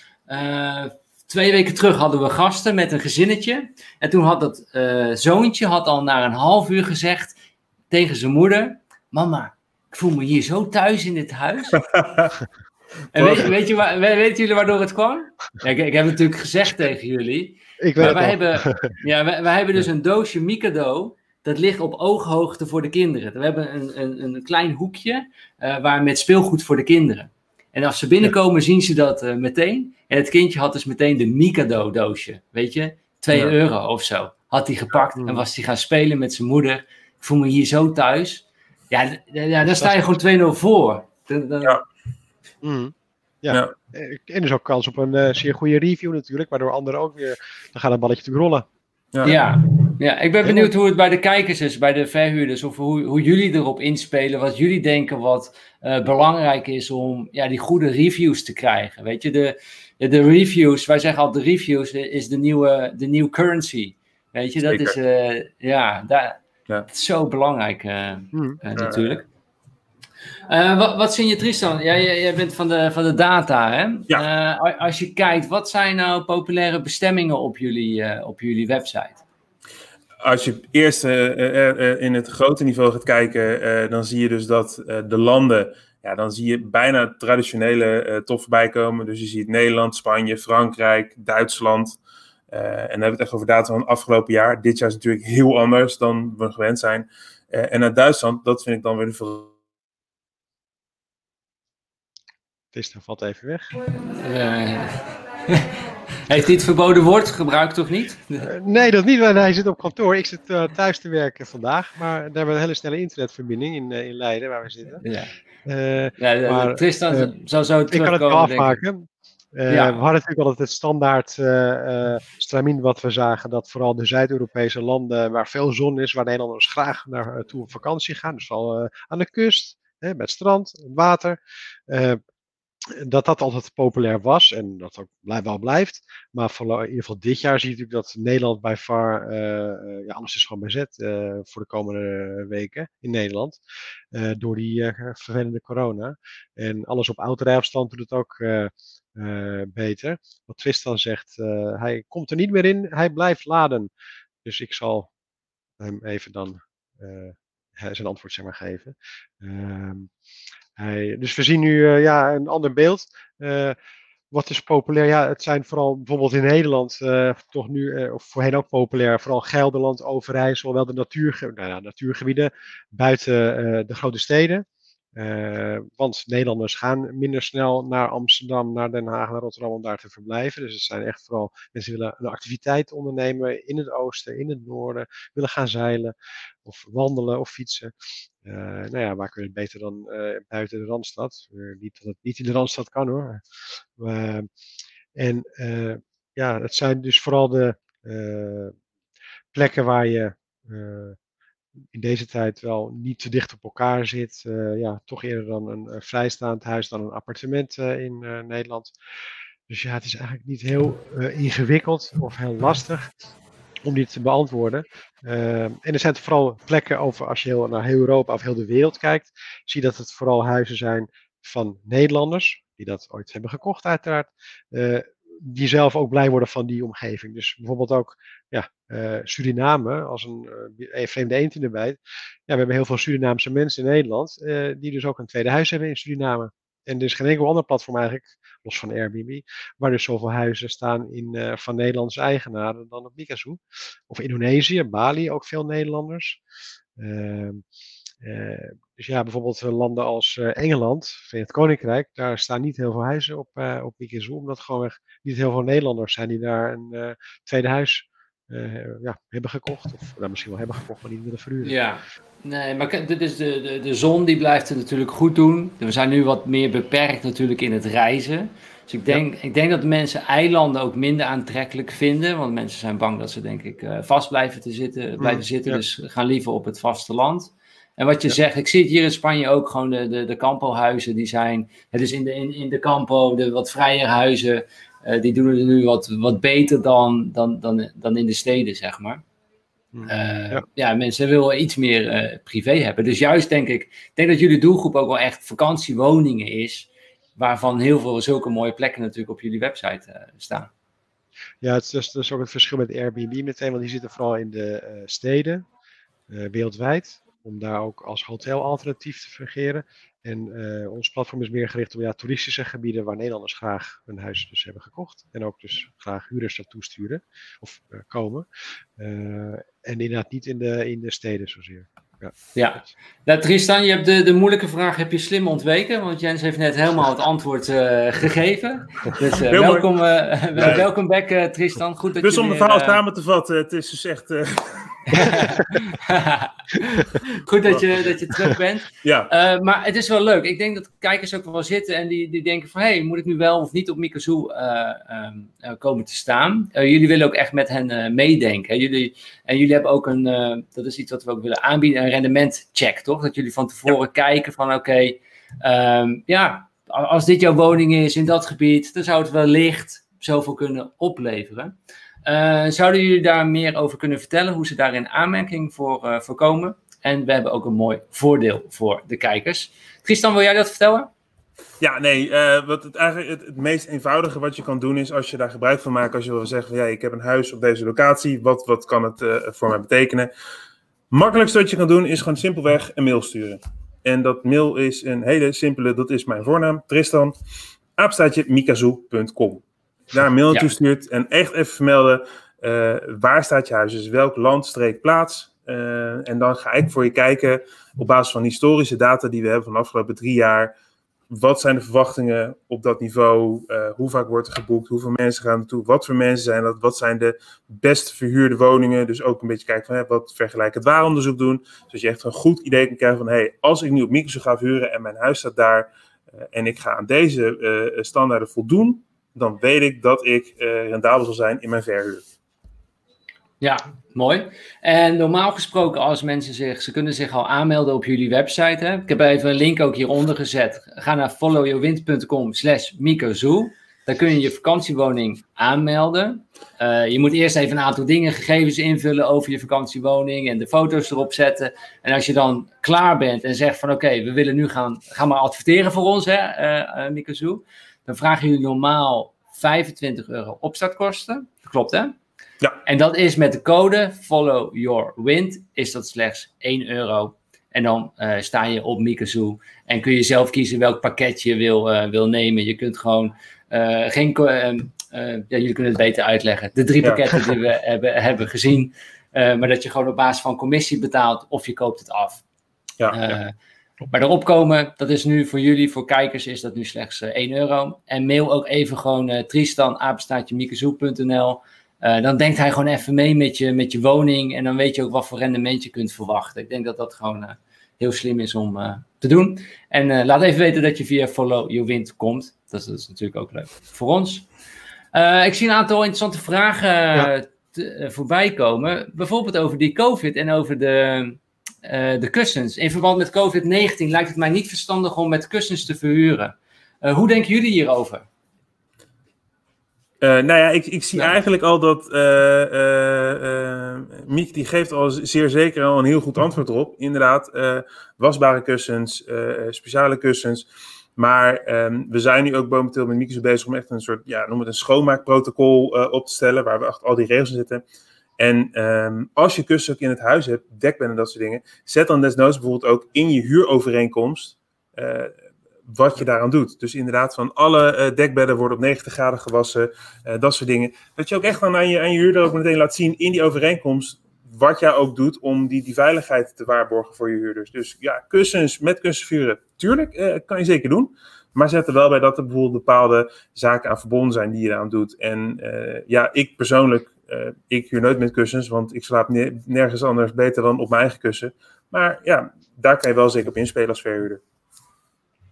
twee weken terug hadden we gasten met een gezinnetje. En toen had dat uh, zoontje had al na een half uur gezegd tegen zijn moeder: Mama, ik voel me hier zo thuis in dit huis. [LAUGHS] en weet, weet, je weten jullie waardoor het kwam? Ja, ik, ik, heb het natuurlijk gezegd tegen jullie. Ik weet maar wij hebben, [LAUGHS] ja, wij, wij, hebben dus een doosje Mikado. Dat ligt op ooghoogte voor de kinderen. We hebben een, een, een klein hoekje uh, waar met speelgoed voor de kinderen. En als ze binnenkomen, zien ze dat uh, meteen. En het kindje had dus meteen de Mikado doosje, weet je, 2 ja. euro of zo. Had hij gepakt en was hij gaan spelen met zijn moeder. Ik voel me hier zo thuis. Ja, ja daar sta je gewoon 2-0 voor. Dan, dan... Ja. Mm. Ja. ja. En er is ook kans op een uh, zeer goede review natuurlijk, waardoor anderen ook weer, dan gaat het balletje te rollen. Ja. ja. Ja, ik ben benieuwd hoe het bij de kijkers is, bij de verhuurders, of hoe, hoe jullie erop inspelen, wat jullie denken wat uh, belangrijk is om ja, die goede reviews te krijgen. Weet je, de, de reviews, wij zeggen al de reviews is de nieuwe, de nieuwe currency. Weet je, dat Zeker. is, uh, ja, daar, ja. Dat is zo belangrijk uh, hmm. natuurlijk. wat, wat vind je Tristan? Jij, jij bent van de, van de data, hè? Ja. als je kijkt, wat zijn nou populaire bestemmingen op jullie, op jullie website? Als je eerst uh, uh, in het grote niveau gaat kijken, dan zie je dus dat de landen, ja, dan zie je bijna traditionele top voorbij komen. Dus je ziet Nederland, Spanje, Frankrijk, Duitsland. en dan hebben we het echt over data van het afgelopen jaar. Dit jaar is natuurlijk heel anders dan we gewend zijn. en naar Duitsland, dat vind ik dan weer de Tristan valt even weg. [LAUGHS] Heeft het verboden woord gebruikt, toch niet? Uh, nee, dat niet. Hij zit op kantoor. Ik zit uh, thuis te werken vandaag. Maar daar hebben we een hele snelle internetverbinding in, uh, in Leiden, waar we zitten. Ja. ja, maar, Tristan zou zo Ik kan het wel afmaken. Ja. We hadden natuurlijk altijd het standaard stramien wat we zagen. Dat vooral de Zuid-Europese landen waar veel zon is, waar Nederlanders graag naartoe op vakantie gaan. Dus vooral aan de kust, hè, met strand, water dat dat altijd populair was en dat ook wel blijft. Maar in ieder geval dit jaar zie je natuurlijk dat Nederland bij far, uh, ja, alles is gewoon bezet uh, voor de komende weken in Nederland. Door die vervelende corona. En alles op autorijafstand doet het ook beter. Wat Tristan zegt, hij komt er niet meer in, hij blijft laden. Dus ik zal hem even dan zijn antwoord zeg maar, geven. Ehm, dus we zien nu uh, ja, een ander beeld. Uh, wat is populair? Ja, het zijn vooral bijvoorbeeld in Nederland uh, toch nu, of voorheen ook populair, vooral Gelderland, Overijssel, wel de nou natuurgebieden buiten de grote steden. Uh, want Nederlanders gaan minder snel naar Amsterdam, naar Den Haag, naar Rotterdam om daar te verblijven. Dus het zijn echt vooral mensen die willen een activiteit ondernemen in het oosten, in het noorden, willen gaan zeilen of wandelen of fietsen. Uh, nou ja, waar kun je het beter dan uh, buiten de Randstad? niet dat het niet in de Randstad kan hoor. en ja, het zijn dus vooral de plekken waar je in deze tijd wel niet te dicht op elkaar zit. Uh, ja, toch eerder dan een, vrijstaand huis dan een appartement uh, in uh, Nederland. Dus ja, het is eigenlijk niet heel ingewikkeld of heel lastig om dit te beantwoorden. en er zijn vooral plekken over, als je heel, naar heel Europa of heel de wereld kijkt, zie je dat het vooral huizen zijn van Nederlanders, die dat ooit hebben gekocht uiteraard, die zelf ook blij worden van die omgeving. Dus bijvoorbeeld ook ja, uh, Suriname als een, uh, vreemde eend in de bijt. Ja, we hebben heel veel Surinaamse mensen in Nederland uh, die dus ook een tweede huis hebben in Suriname. En er is geen enkel ander platform eigenlijk, los van Airbnb, waar dus zoveel huizen staan in, van Nederlandse eigenaren dan op Mikazu. Of Indonesië, Bali, ook veel Nederlanders. Uh, dus ja, bijvoorbeeld landen als uh, Engeland, Verenigd Koninkrijk, daar staan niet heel veel huizen op, uh, op Mikizu, omdat gewoon niet heel veel Nederlanders zijn die daar een tweede huis ja, hebben gekocht. Of nou, misschien wel hebben gekocht, maar niet willen verhuren. Ja, nee, maar dit is de, de, de zon die blijft het natuurlijk goed doen. We zijn nu wat meer beperkt natuurlijk in het reizen. Dus ik denk, ik denk dat mensen eilanden ook minder aantrekkelijk vinden. Want mensen zijn bang dat ze, denk ik, vast blijven, te zitten, mm, blijven zitten. Dus gaan liever op het vasteland. En wat je zegt, ik zie het hier in Spanje ook gewoon de, de, de campohuizen. Die zijn, het is in de, in, in de campo, de wat vrijer huizen. Uh, die doen het nu wat, wat beter dan, dan, dan, dan in de steden, zeg maar. Uh, ja. ja. mensen willen iets meer uh, privé hebben. Dus juist denk ik, ik denk dat jullie doelgroep ook wel echt vakantiewoningen is waarvan heel veel zulke mooie plekken natuurlijk op jullie website uh, staan. Ja, het is dus, dus ook het verschil met Airbnb meteen, want die zitten vooral in de uh, steden, uh, wereldwijd, om daar ook als hotelalternatief te fungeren. En ons platform is meer gericht op ja, toeristische gebieden waar Nederlanders graag hun huis dus hebben gekocht. En ook dus graag huurders naartoe sturen of komen. en inderdaad niet in de, in de steden zozeer. Ja. ja. Nou, Tristan, je hebt de, de moeilijke vraag heb je slim ontweken, want Jens heeft net helemaal het antwoord uh, gegeven. [LAUGHS] Dus uh, welkom, uh, nee. welkom back, Tristan. Goed dat dus om de verhaal samen te vatten, het is dus echt... [LAUGHS] [LAUGHS] Goed dat je, dat je terug bent. Ja. Uh, maar het is wel leuk. Ik denk dat kijkers ook wel zitten en die, die denken van... hé, hey, moet ik nu wel of niet op Mikazu uh, uh, komen te staan? jullie willen ook echt met hen meedenken. Jullie, en jullie hebben ook een... dat is iets wat we ook willen aanbieden, een rendementcheck, toch? Dat jullie van tevoren ja. kijken van... oké, okay, um, ja, als dit jouw woning is in dat gebied... dan zou het wellicht zoveel kunnen opleveren. Uh, zouden jullie daar meer over kunnen vertellen, hoe ze daar in aanmerking voor, uh? En we hebben ook een mooi voordeel voor de kijkers. Tristan, wil jij dat vertellen? Ja, nee, uh, wat het, eigenlijk het, meest eenvoudige wat je kan doen is als je daar gebruik van maakt, als je wil zeggen van ja, ik heb een huis op deze locatie, wat, wat kan het voor mij betekenen? Makkelijkste wat je kan doen is gewoon simpelweg een mail sturen. En dat mail is een hele simpele, dat is mijn voornaam, Tristan, aapstaatje mikazoo.com daar een mail naartoe ja. stuurt en echt even vermelden uh, waar staat je huis, dus welk land, streek, plaats. Uh, en dan ga ik voor je kijken op basis van historische data die we hebben van de afgelopen drie jaar. Wat zijn de verwachtingen op dat niveau? Uh, hoe vaak wordt er geboekt? Hoeveel mensen gaan naartoe? Wat voor mensen zijn dat? Wat zijn de best verhuurde woningen? Dus ook een beetje kijken van hè, wat vergelijkend waaronderzoek doen. Zodat je echt een goed idee kan krijgen van hey, als ik nu op Microsoft ga verhuren en mijn huis staat daar en ik ga aan deze standaarden voldoen, dan weet ik dat ik uh, rendabel zal zijn in mijn verhuur. Ja, mooi. En normaal gesproken, als mensen zich, ze kunnen zich al aanmelden op jullie website. Hè? Ik heb even een link ook hieronder gezet. Ga naar followyourwind.com slash. Daar kun je je vakantiewoning aanmelden. Uh, je moet eerst even een aantal dingen, gegevens invullen over je vakantiewoning en de foto's erop zetten. En als je dan klaar bent en zegt van oké, we willen nu gaan, gaan maar adverteren voor ons, hè, uh, dan vragen jullie normaal 25 euro opstartkosten. Dat klopt hè? Ja. En dat is met de code Follow Your Wind, is dat slechts 1 euro. En dan uh, sta je op Mikazoo en kun je zelf kiezen welk pakket je wil, uh, wil nemen. Je kunt gewoon uh, geen. ja, jullie kunnen het beter uitleggen. De drie pakketten ja. die we [LAUGHS] hebben, hebben gezien. maar dat je gewoon op basis van commissie betaalt of je koopt het af. Ja, ja. Maar erop komen, dat is nu voor jullie, voor kijkers, is dat nu slechts uh, 1 euro. En mail ook even gewoon uh, Tristan, apenstaatje. Uh, dan denkt hij gewoon even mee met je, met je woning en dan weet je ook wat voor rendement je kunt verwachten. Ik denk dat dat gewoon uh, heel slim is om uh, te doen. En laat even weten dat je via Follow Your Wind komt. Dat is, dat is natuurlijk ook leuk voor ons. ik zie een aantal interessante vragen ja. te, voorbij komen. Bijvoorbeeld over die COVID en over de, uh, de kussens. In verband met COVID-19 lijkt het mij niet verstandig om met kussens te verhuren. Uh, hoe denken jullie hierover? Uh, nou ja, ik, ik zie ja. eigenlijk al dat Miek die geeft al zeer zeker al een heel goed antwoord op. Inderdaad, wasbare kussens, speciale kussens. Maar um, we zijn nu ook momenteel met Miek bezig om echt een soort, ja, noem het een schoonmaakprotocol op te stellen, waar we achter al die regels in zitten. En um, als je kussen ook in het huis hebt, dekbedden en dat soort dingen, zet dan desnoods bijvoorbeeld ook in je huurovereenkomst uh, wat je daaraan doet. Dus inderdaad, van alle uh, dekbedden worden op 90 graden gewassen, uh, dat soort dingen. Dat je ook echt dan aan je, aan je huurder ook meteen laat zien in die overeenkomst wat jij ook doet om die, die veiligheid te waarborgen voor je huurders. Dus ja, kussens met kussenvuren, tuurlijk, kan je zeker doen. Maar zet er wel bij dat er bijvoorbeeld bepaalde zaken aan verbonden zijn die je eraan doet. En ja, ik persoonlijk ik huur nooit met kussens, want ik slaap nergens anders beter dan op mijn eigen kussen. Maar ja, daar kan je wel zeker op inspelen als verhuurder.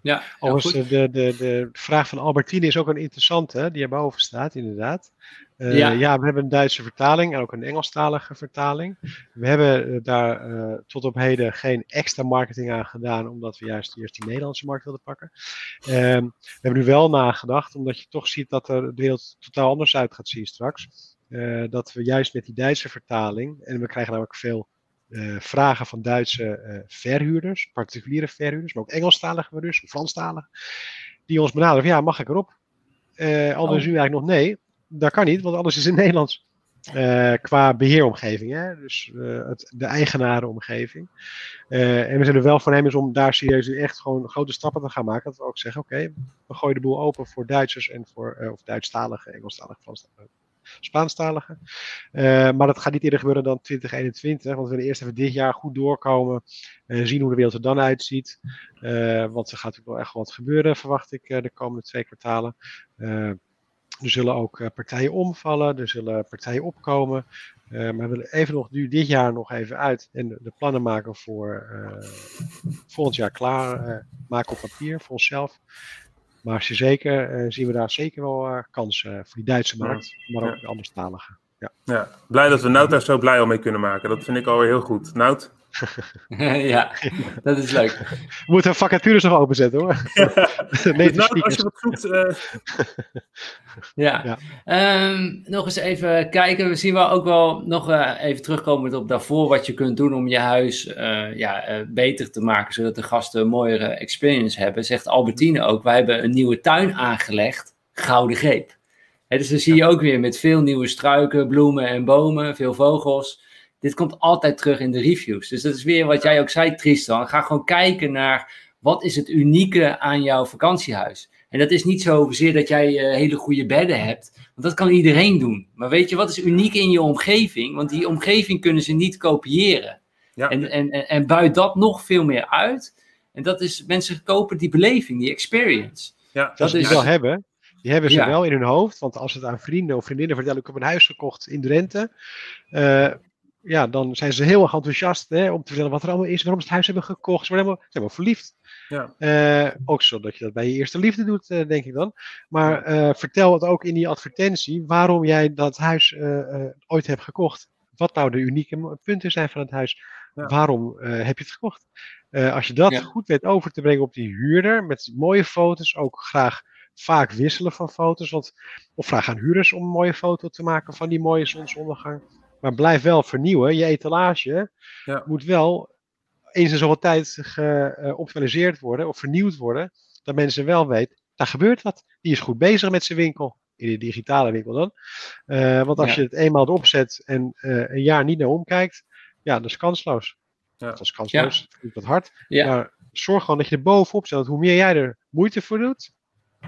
Ja, Overigens, de, de, de vraag van Albertine is ook een interessante, die erboven staat, inderdaad. Uh, ja. ja. we hebben een Duitse vertaling en ook een Engelstalige vertaling. We hebben eh, daar uh, tot op heden geen extra marketing aan gedaan, omdat we juist eerst die Nederlandse markt wilden pakken. Uh, we hebben nu wel nagedacht, omdat je toch ziet dat er de wereld totaal anders uit gaat zien straks. Dat we juist met die Duitse vertaling, en we krijgen namelijk veel uh, vragen van Duitse uh, verhuurders, particuliere verhuurders, maar ook Engelstalige verhuurders, Franstalige, die ons benaderen van ja, mag ik erop? Anders oh. u eigenlijk nog nee, dat kan niet, want alles is in Nederlands. qua beheeromgeving, hè? dus het, de eigenarenomgeving. en we zijn er wel voornemens om daar serieus echt gewoon grote stappen te gaan maken. Dat we ook zeggen, oké, we gooien de boel open voor Duitsers en voor of Duitsstalige, Engelstalige, Franstalige Spaanstalige. Uh, maar dat gaat niet eerder gebeuren dan 2021, want we willen eerst even dit jaar goed doorkomen. Uh, zien hoe de wereld er dan uitziet. Uh, want er gaat natuurlijk wel echt wat gebeuren, verwacht ik, de komende twee kwartalen. er zullen ook partijen omvallen, er zullen partijen opkomen. maar we willen even nog nu dit jaar nog even uit en de, de plannen maken voor volgend jaar klaar maken op papier voor onszelf. Maar zeker uh, zien we daar zeker wel uh, kansen voor die Duitse markt, maar ook de anderstalige. Ja. ja, blij dat we Nout daar zo blij al mee kunnen maken. Dat vind ik alweer heel goed. Nout? Ja, dat is leuk. [LAUGHS] We moeten vacatures nog openzetten hoor. [LAUGHS] nee, nou, als je wat zoekt. Uh... ja. ja. Um, nog eens even kijken. We zien wel ook wel nog uh, even terugkomen op daarvoor wat je kunt doen om je huis uh, ja, beter te maken, zodat de gasten een mooiere experience hebben. Zegt Albertine ook. Wij hebben een nieuwe tuin aangelegd, Gouden Greep. He, dus dan zie je ook weer met veel nieuwe struiken, bloemen en bomen, veel vogels dit komt altijd terug in de reviews. Dus dat is weer wat jij ook zei, Tristan. Ga gewoon kijken naar wat is het unieke aan jouw vakantiehuis. En dat is niet zozeer dat jij uh, hele goede bedden hebt, want dat kan iedereen doen. Maar weet je, wat is uniek in je omgeving? Want die omgeving kunnen ze niet kopiëren. Ja. En, en, en, en buit dat nog veel meer uit. En dat is, mensen kopen die beleving, die experience. Ja, dat is wel hebben. Die hebben ze wel in hun hoofd. Want als het aan vrienden of vriendinnen vertellen, ik heb een huis gekocht in Drenthe. Uh, ja, dan zijn ze heel erg enthousiast hè, om te vertellen wat er allemaal is, waarom ze het huis hebben gekocht. Ze worden helemaal, ze helemaal verliefd. Ja. Uh, ook zodat je dat bij je eerste liefde doet, uh, denk ik dan. Maar uh, vertel het ook in die advertentie waarom jij dat huis ooit hebt gekocht. Wat nou de unieke punten zijn van het huis. Ja. Waarom heb je het gekocht? als je dat ja. goed weet over te brengen op die huurder, met mooie foto's, ook graag vaak wisselen van foto's. Want, of vraag aan huurders om een mooie foto te maken van die mooie zonsondergang. Maar blijf wel vernieuwen. Je etalage ja. moet wel eens in zoveel tijd geoptimaliseerd worden of vernieuwd worden. Dat mensen wel weten, daar gebeurt wat. Die is goed bezig met zijn winkel. In de digitale winkel dan. Uh, want als ja. je het eenmaal erop zet en uh, een jaar niet naar omkijkt, ja, dat is kansloos. Ja. Dat is kansloos, ja. dat hard. Ja. Maar zorg gewoon dat je er bovenop zet. Hoe meer jij er moeite voor doet,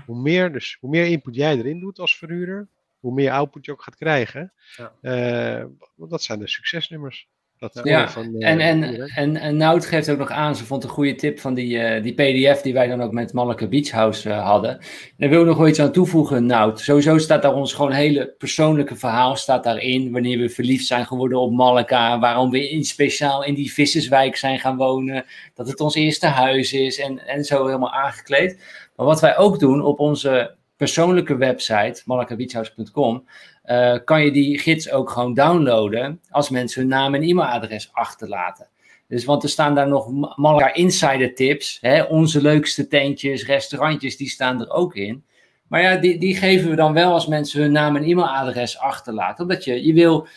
hoe meer, dus, hoe meer input jij erin doet als verhuurder, hoe meer output je ook gaat krijgen. Ja. Uh, dat zijn de succesnummers. Dat ja, van, uh, en, en, en, en Nout geeft ook nog aan, ze vond een goede tip van die, uh, die pdf die wij dan ook met Manneke Beach House hadden. Daar wil ik nog wel iets aan toevoegen, Nout. Sowieso staat daar ons gewoon hele persoonlijke verhaal staat daarin. Wanneer we verliefd zijn geworden op Malika. Waarom we in, speciaal in die visserswijk zijn gaan wonen. Dat het ons eerste huis is en, en zo helemaal aangekleed. Maar wat wij ook doen op onze persoonlijke website, malakabeachhouse.com, uh, kan je die gids ook gewoon downloaden als mensen hun naam en e-mailadres achterlaten. Dus, want er staan daar nog Malaka Insider tips. Hè, onze leukste tentjes, restaurantjes, die staan er ook in. Maar ja, die, die geven we dan wel als mensen hun naam en e-mailadres achterlaten. Omdat je, je, wil,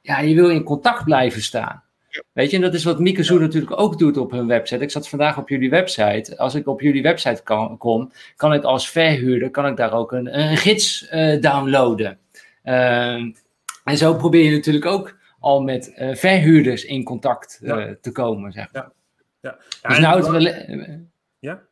ja, je wil in contact blijven staan. Weet je, en dat is wat Mikezoe natuurlijk ook doet op hun website. Ik zat vandaag op jullie website. Als ik op jullie website kan, kom, kan ik als verhuurder kan ik daar ook een, een gids uh, downloaden. Uh, en zo probeer je natuurlijk ook al met uh, verhuurders in contact ja. te komen, zeg maar. Ja. Ja. dus nou, het wellicht, ja?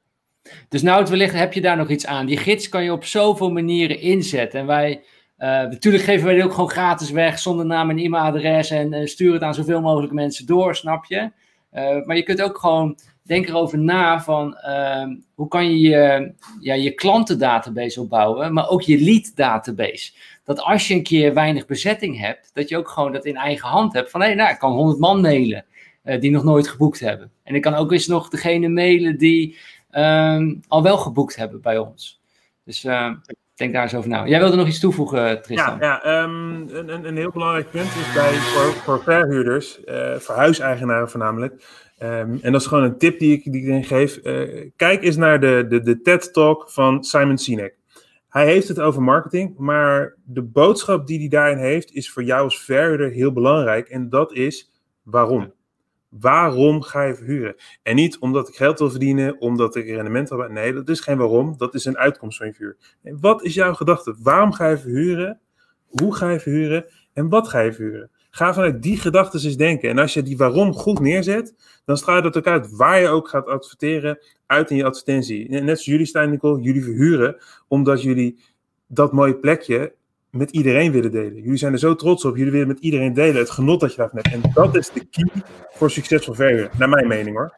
Dus nou, het wellicht heb je daar nog iets aan. Die gids kan je op zoveel manieren inzetten. En wij natuurlijk geven wij die ook gewoon gratis weg, zonder naam en e-mailadres. En uh, stuur het aan zoveel mogelijk mensen door, snap je? Uh, maar je kunt ook gewoon denk erover na van ehm, hoe kan je je, ja, je klantendatabase opbouwen, maar ook je lead database. Dat als je een keer weinig bezetting hebt, dat je ook gewoon dat in eigen hand hebt van hé, hey, nou, ik kan 100 man mailen die nog nooit geboekt hebben. En ik kan ook eens nog degene mailen die um, al wel geboekt hebben bij ons. Dus uh, denk daar eens over na. Jij wilde nog iets toevoegen, Tristan? Ja, ja um, een, een heel belangrijk punt is bij, voor, verhuurders, uh, voor huiseigenaren voornamelijk. Um, en dat is gewoon een tip die ik, die ik geef. Uh, kijk eens naar de, de, de TED-talk van Simon Sinek. Hij heeft het over marketing, maar de boodschap die hij daarin heeft is voor jou als verhuurder heel belangrijk. En dat is waarom. Waarom ga je verhuren? En niet omdat ik geld wil verdienen, omdat ik rendement wil. Nee, dat is geen waarom. Dat is een uitkomst van je verhuur. Wat is jouw gedachte? Waarom ga je verhuren? Hoe ga je verhuren? En wat ga je verhuren? Ga vanuit die gedachten eens denken. En als je die waarom goed neerzet, dan straalt dat ook uit waar je ook gaat adverteren uit in je advertentie. Net zoals jullie, Stijn Nicole, jullie verhuren omdat jullie dat mooie plekje met iedereen willen delen. Jullie zijn er zo trots op. Jullie willen met iedereen delen. Het genot dat je daarvan hebt. En dat is de key voor succesvol verhuren. Naar mijn mening hoor.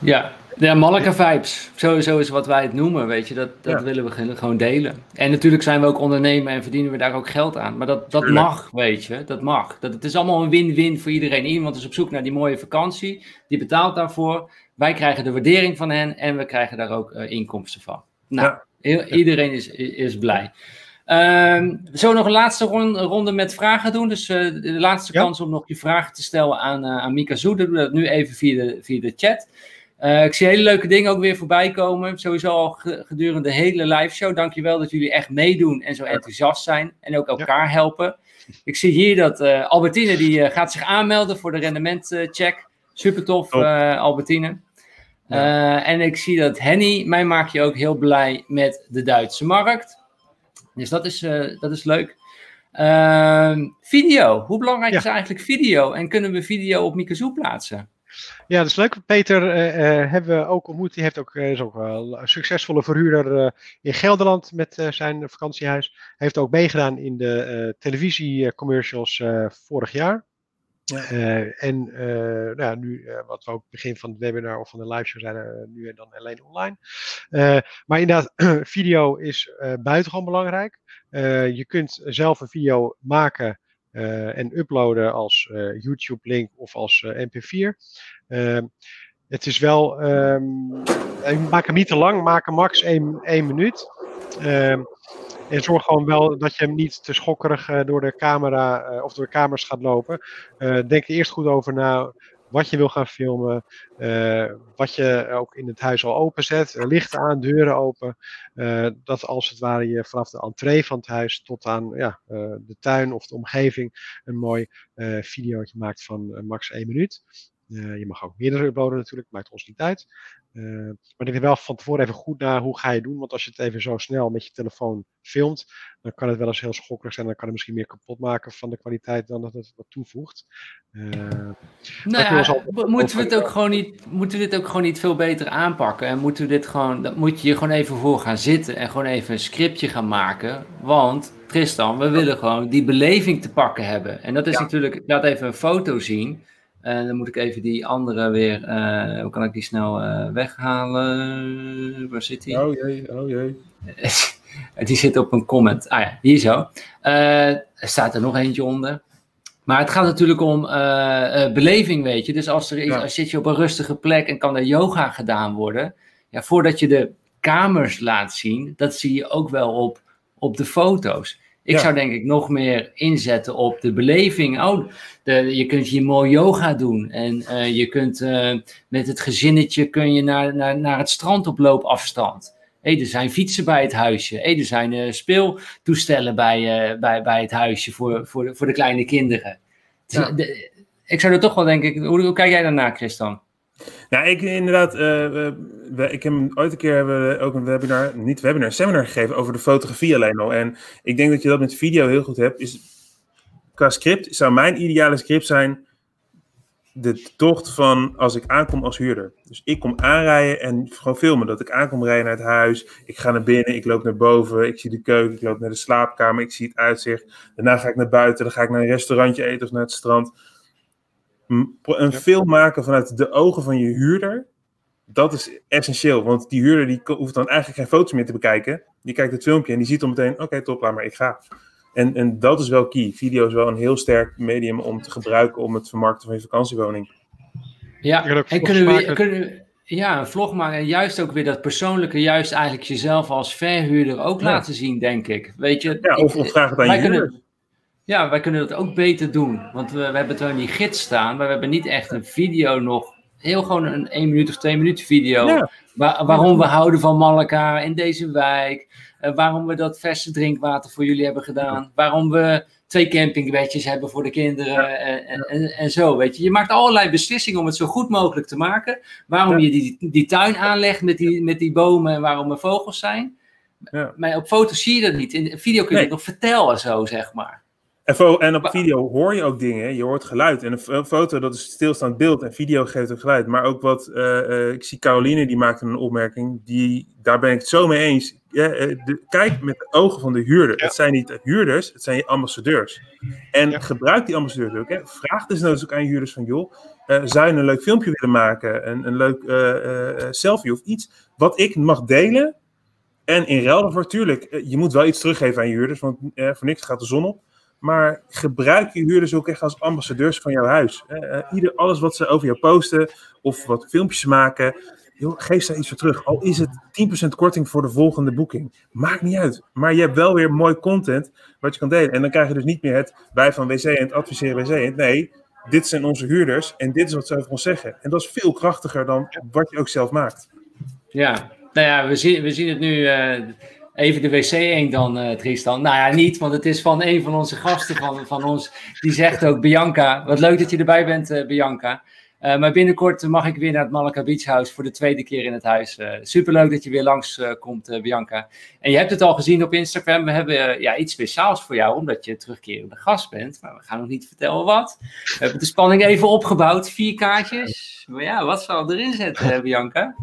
Ja, de Malika vibes. Sowieso is wat wij het noemen, weet je. Dat, dat willen we gewoon delen. En natuurlijk zijn we ook ondernemer en verdienen we daar ook geld aan. Maar dat, dat mag, weet je. Dat mag. Dat, het is allemaal een win-win voor iedereen. Iemand is op zoek naar die mooie vakantie. Die betaalt daarvoor. Wij krijgen de waardering van hen. En we krijgen daar ook uh, inkomsten van. Nou, heel, iedereen is, is blij. Um, we zullen nog een laatste ronde, ronde met vragen doen. Dus uh, de laatste ja. kans om nog je vragen te stellen aan, uh, aan Mika Zoe. Doe dat nu even via de, via de chat. Uh, ik zie hele leuke dingen ook weer voorbij komen. Sowieso al gedurende de hele live show. Dankjewel dat jullie echt meedoen en zo enthousiast zijn. En ook elkaar ja. helpen. Ik zie hier dat Albertine die gaat zich aanmelden voor de rendementcheck. Super tof, Albertine. Ja. en ik zie dat Henny, mij maak je ook heel blij met de Duitse markt. Dus dat is, uh, dat is leuk. Uh, video. Hoe belangrijk ja. is eigenlijk video? En kunnen we video op Mikazoo plaatsen? Ja, dat is leuk. Peter uh, hebben we ook ontmoet. Die heeft ook, is ook wel een succesvolle verhuurder in Gelderland met zijn vakantiehuis. Hij heeft ook meegedaan in de televisiecommercials vorig jaar. Uh, en uh, nou, nu, uh, wat we ook begin van het webinar of van de liveshow zijn, nu en dan alleen online. maar inderdaad, [CLEARS THROAT] video is buitengewoon belangrijk. je kunt zelf een video maken en uploaden als YouTube-link of als MP4. het is wel, um, maak hem niet te lang, maak hem max 1, 1 minuut. En zorg gewoon wel dat je hem niet te schokkerig uh, door de camera uh, of door de kamers gaat lopen. Uh, denk er eerst goed over na wat je wil gaan filmen. wat je ook in het huis al openzet. lichten aan, deuren open. dat als het ware je vanaf de entree van het huis tot aan ja, de tuin of de omgeving een mooi videootje maakt van max 1 minuut. Je mag ook meerdere uploaden natuurlijk, maakt ons niet uit. Uh, maar denk er wel van tevoren even goed naar hoe ga je doen. Want als je het even zo snel met je telefoon filmt, dan kan het wel eens heel schokkerig zijn. Dan kan het misschien meer kapot maken van de kwaliteit dan dat het wat toevoegt. Uh, nou ja, moeten we het ook gewoon niet, moeten we dit ook gewoon niet veel beter aanpakken? En moeten we dit gewoon, dan moet je gewoon even voor gaan zitten en gewoon even een scriptje gaan maken. Want Tristan, we willen gewoon die beleving te pakken hebben. En dat is ja. natuurlijk, laat even een foto zien. En dan moet ik even die andere weer. Uh, hoe kan ik die snel uh, weghalen? Waar zit die? Oh jee, oh jee. [LAUGHS] die zit op een comment. Ah ja, hier zo. Uh, er staat er nog eentje onder. Maar het gaat natuurlijk om beleving, weet je. Dus als er is, ja. als zit je op een rustige plek en kan er yoga gedaan worden. Ja, voordat je de kamers laat zien, dat zie je ook wel op, op de foto's. Ik ja. zou denk ik nog meer inzetten op de beleving. Oh, de, je kunt hier mooi yoga doen. En uh, je kunt uh, met het gezinnetje kun je naar, naar, naar het strand op loopafstand. Hey, er zijn fietsen bij het huisje. Hey, er zijn uh, speeltoestellen bij, bij, bij het huisje voor, voor, de, voor de kleine kinderen. Ja. De, ik zou er toch wel denken. Hoe, hoe kijk jij daarnaar, Christian? Ja, ik inderdaad, uh, we, ik heb ooit een keer hebben ook een webinar, niet webinar, een seminar gegeven over de fotografie alleen al. En ik denk dat je dat met video heel goed hebt. Is, qua script zou mijn ideale script zijn de tocht van als ik aankom als huurder. Dus ik kom aanrijden en gewoon filmen dat ik aankom rijden naar het huis. Ik ga naar binnen, ik loop naar boven, ik zie de keuken, ik loop naar de slaapkamer, ik zie het uitzicht. Daarna ga ik naar buiten, dan ga ik naar een restaurantje eten of naar het strand een film maken vanuit de ogen van je huurder, dat is essentieel. Want die huurder die hoeft dan eigenlijk geen foto's meer te bekijken. Die kijkt het filmpje en die ziet dan meteen, oké, top, laat maar, ik ga. En, en dat is wel key. Video is wel een heel sterk medium om te gebruiken om het vermarkten van je vakantiewoning. Ja, en kunnen we, kunnen ja, een vlog maken en juist ook weer dat persoonlijke, juist eigenlijk jezelf als verhuurder ook laten zien, denk ik. Weet je, ja, of, of vraag het aan je kunnen, Ja, wij kunnen dat ook beter doen. Want we, we hebben in die gids staan, maar we hebben niet echt een video nog. Heel gewoon een 1 minuut of 2 minuten video. waarom we houden van Malaka in deze wijk. Uh, waarom we dat verse drinkwater voor jullie hebben gedaan. Waarom we twee campingbedjes hebben voor de kinderen en, en, en, zo, weet je. Je maakt allerlei beslissingen om het zo goed mogelijk te maken. Waarom je die, die tuin aanlegt met die, met die bomen en waarom er vogels zijn. Ja. Maar op foto's zie je dat niet. In de video kun je het nog vertellen zo, zeg maar. En, en, op video hoor je ook dingen, je hoort geluid. En een foto, dat is stilstaand beeld en video geeft ook geluid. Maar ook wat, uh, uh, ik zie Caroline, die maakte een opmerking, die, daar ben ik het zo mee eens. Ja, de, kijk met de ogen van de huurder. Het zijn niet de huurders, het zijn je ambassadeurs. En gebruik die ambassadeurs ook. Hè. Vraag dus nou ook aan je huurders van, joh, zou je een leuk filmpje willen maken? Een, een leuk selfie of iets wat ik mag delen? En in ruil daarvoor, tuurlijk, je moet wel iets teruggeven aan je huurders, want voor niks gaat de zon op. Maar gebruik je huurders ook echt als ambassadeurs van jouw huis. Uh, ieder, alles wat ze over jou posten of wat filmpjes maken, geef ze iets voor terug. Al is het 10% korting voor de volgende boeking. Maakt niet uit. Maar je hebt wel weer mooi content wat je kan delen. En dan krijg je dus niet meer het wij van WC en het adviseren WC. Nee, dit zijn onze huurders en dit is wat ze over ons zeggen. En dat is veel krachtiger dan wat je ook zelf maakt. Ja, nou ja, we zien, we zien het nu. Uh even de wc heen dan, uh, Tristan. Nou ja, niet, want het is van een van onze gasten van, van ons. Die zegt ook, Bianca, wat leuk dat je erbij bent, uh, Bianca. Uh, maar binnenkort mag ik weer naar het Malaka Beach House voor de tweede keer in het huis. superleuk dat je weer langs komt, Bianca. En je hebt het al gezien op Instagram. We hebben ja, iets speciaals voor jou, omdat je terugkerende gast bent. Maar we gaan nog niet vertellen wat. We hebben de spanning even opgebouwd. Vier kaartjes. Maar ja, wat zal erin zetten, Bianca?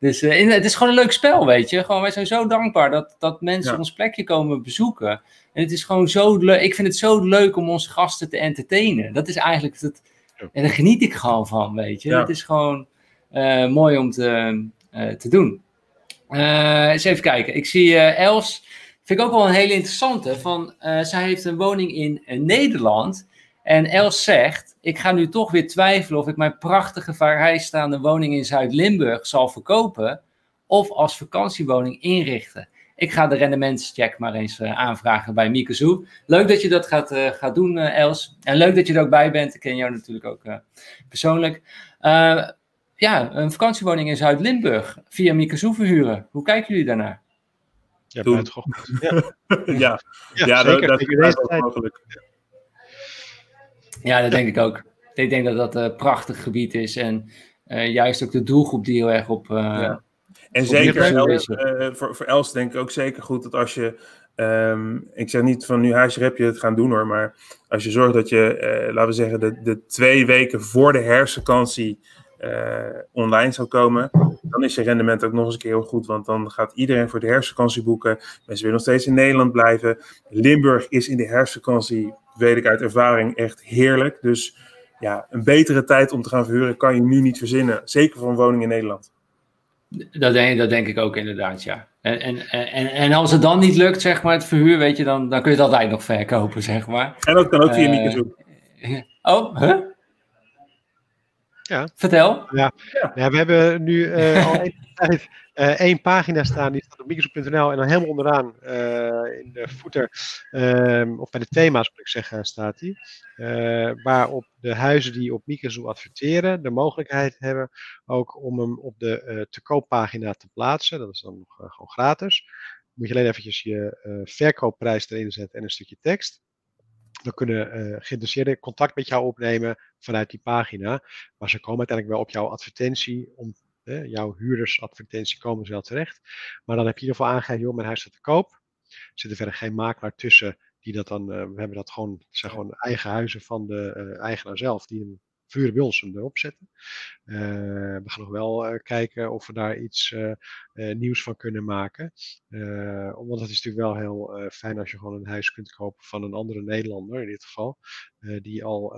Dus uh, het is gewoon een leuk spel, weet je. Gewoon, wij zijn zo dankbaar dat, dat mensen ons plekje komen bezoeken. En het is gewoon zo leuk. Ik vind het zo leuk om onze gasten te entertainen. Dat is eigenlijk het. En daar geniet ik gewoon van, weet je. Het is gewoon uh, mooi om te, uh, te doen. eens even kijken. Ik zie Els. Vind ik ook wel een hele interessante. Van, zij heeft een woning in Nederland. En Els zegt, ik ga nu toch weer twijfelen of ik mijn prachtige vrijstaande woning in Zuid-Limburg zal verkopen of als vakantiewoning inrichten. Ik ga de rendementscheck maar eens uh, aanvragen bij Mikazu. Leuk dat je dat gaat, uh, gaat doen, uh, Els. En leuk dat je er ook bij bent. Ik ken jou natuurlijk ook persoonlijk. ja, een vakantiewoning in Zuid-Limburg via Mikazu verhuren. Hoe kijken jullie daarnaar? Ja, buitengewoon. [LAUGHS] Ja, ja. ja, ja zeker. dat, dat is mogelijk. Ja, dat denk ik ook. Ik denk dat dat een prachtig gebied is. En uh, juist ook de doelgroep die heel erg op. Uh, ja. En zeker Els, uh, voor, voor Els denk ik ook zeker goed dat als je. Um, ik zeg niet van nu huisje heb je het gaan doen hoor. Maar als je zorgt dat je, laten we zeggen, de, de twee weken voor de herfstvakantie online zou komen. Dan is je rendement ook nog eens een keer heel goed. Want dan gaat iedereen voor de herfstvakantie boeken. Mensen willen nog steeds in Nederland blijven. Limburg is in de herfstvakantie weet ik uit ervaring echt heerlijk. Dus ja, een betere tijd om te gaan verhuren kan je nu niet verzinnen. Zeker voor een woning in Nederland. Dat denk, dat denk ik ook inderdaad, ja. En, en, en, en als het dan niet lukt, zeg maar, het verhuur, weet je, dan, dan kun je het altijd nog verkopen, zeg maar. En dat kan ook via uh. [LAUGHS] Oh, huh? Ja. Vertel. Ja. ja. we hebben nu uh, al [LAUGHS] een tijd één pagina staan, die staat op microsoft.nl en dan helemaal onderaan uh, in de footer, uh, of bij de thema's moet ik zeggen, staat die. waarop de huizen die op Microsoft adverteren de mogelijkheid hebben ook om hem op de te kooppagina te plaatsen. Dat is dan nog gewoon gratis. Moet je alleen eventjes je verkoopprijs erin zetten en een stukje tekst. Dan kunnen uh, geïnteresseerden contact met jou opnemen vanuit die pagina. Maar ze komen uiteindelijk wel op jouw advertentie om jouw huurdersadvertentie komen ze wel terecht. Maar dan heb je in ieder geval aangegeven, joh, mijn huis staat te koop. Er zit er verder geen makelaar tussen die dat dan, uh, we hebben dat gewoon, het zijn gewoon eigen huizen van de uh, eigenaar zelf, die hem vuren bij ons erop zetten. we gaan nog wel kijken of we daar iets nieuws van kunnen maken. want het is natuurlijk wel heel fijn als je gewoon een huis kunt kopen van een andere Nederlander in dit geval. die al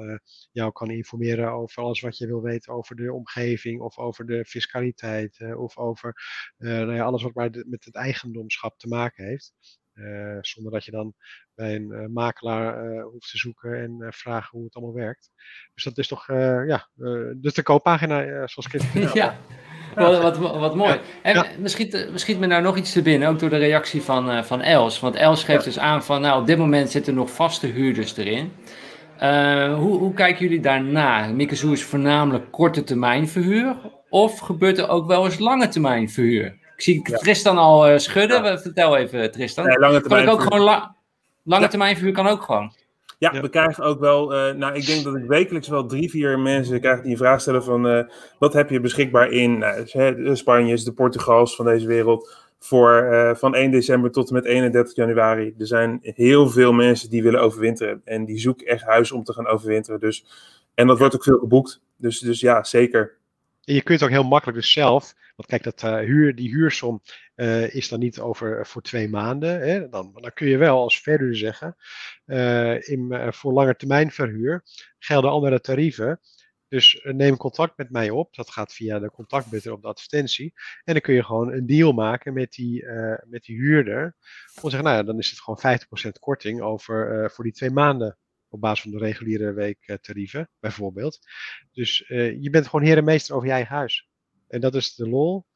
jou kan informeren over alles wat je wil weten over de omgeving of over de fiscaliteit of over nou ja, alles wat maar met het eigendomschap te maken heeft. Uh, zonder dat je dan bij een uh, makelaar uh, hoeft te zoeken en vragen hoe het allemaal werkt. Dus dat is toch, ja, dus de kooppagina, zoals ik het [LAUGHS] Ja, wat, wat, wat, mooi. Ja. En ja. Misschien, misschien me nou nog iets te binnen, ook door de reactie van, van Els. Want Els geeft dus aan van, nou, op dit moment zitten nog vaste huurders erin. hoe, hoe kijken jullie daarna? Mikazu is voornamelijk korte termijn verhuur. Of gebeurt er ook wel eens lange termijn verhuur? Ik zie Tristan al uh, schudden. Ja. Vertel even, Tristan. Nee, lange termijn kan ik ook gewoon la lange ja. termijn verhuur kan ook gewoon. Ja, ja, we krijgen ook wel, uh, nou ik denk dat ik wekelijks wel drie, vier mensen krijg die een vraag stellen van uh, wat heb je beschikbaar in nou, de Spanjes, de Portugals van deze wereld voor uh, van 1 december tot en met 31 januari. Er zijn heel veel mensen die willen overwinteren en die zoeken echt huis om te gaan overwinteren. Dus, en dat wordt ook veel geboekt. Dus, dus ja, zeker. En je kunt ook heel makkelijk dus zelf want kijk, dat, uh, huur, die huursom uh, is dan niet over voor twee maanden. Hè? Dan, dan kun je wel als verhuurder zeggen, in, voor lange termijn verhuur gelden andere tarieven. Dus neem contact met mij op. Dat gaat via de contactbutton op de advertentie. En dan kun je gewoon een deal maken met die, met die huurder. Om zeggen, nou ja, dan is het gewoon 50% korting over, voor die twee maanden op basis van de reguliere weektarieven, bijvoorbeeld. Dus je bent gewoon heer en meester over je eigen huis. En dat is de lol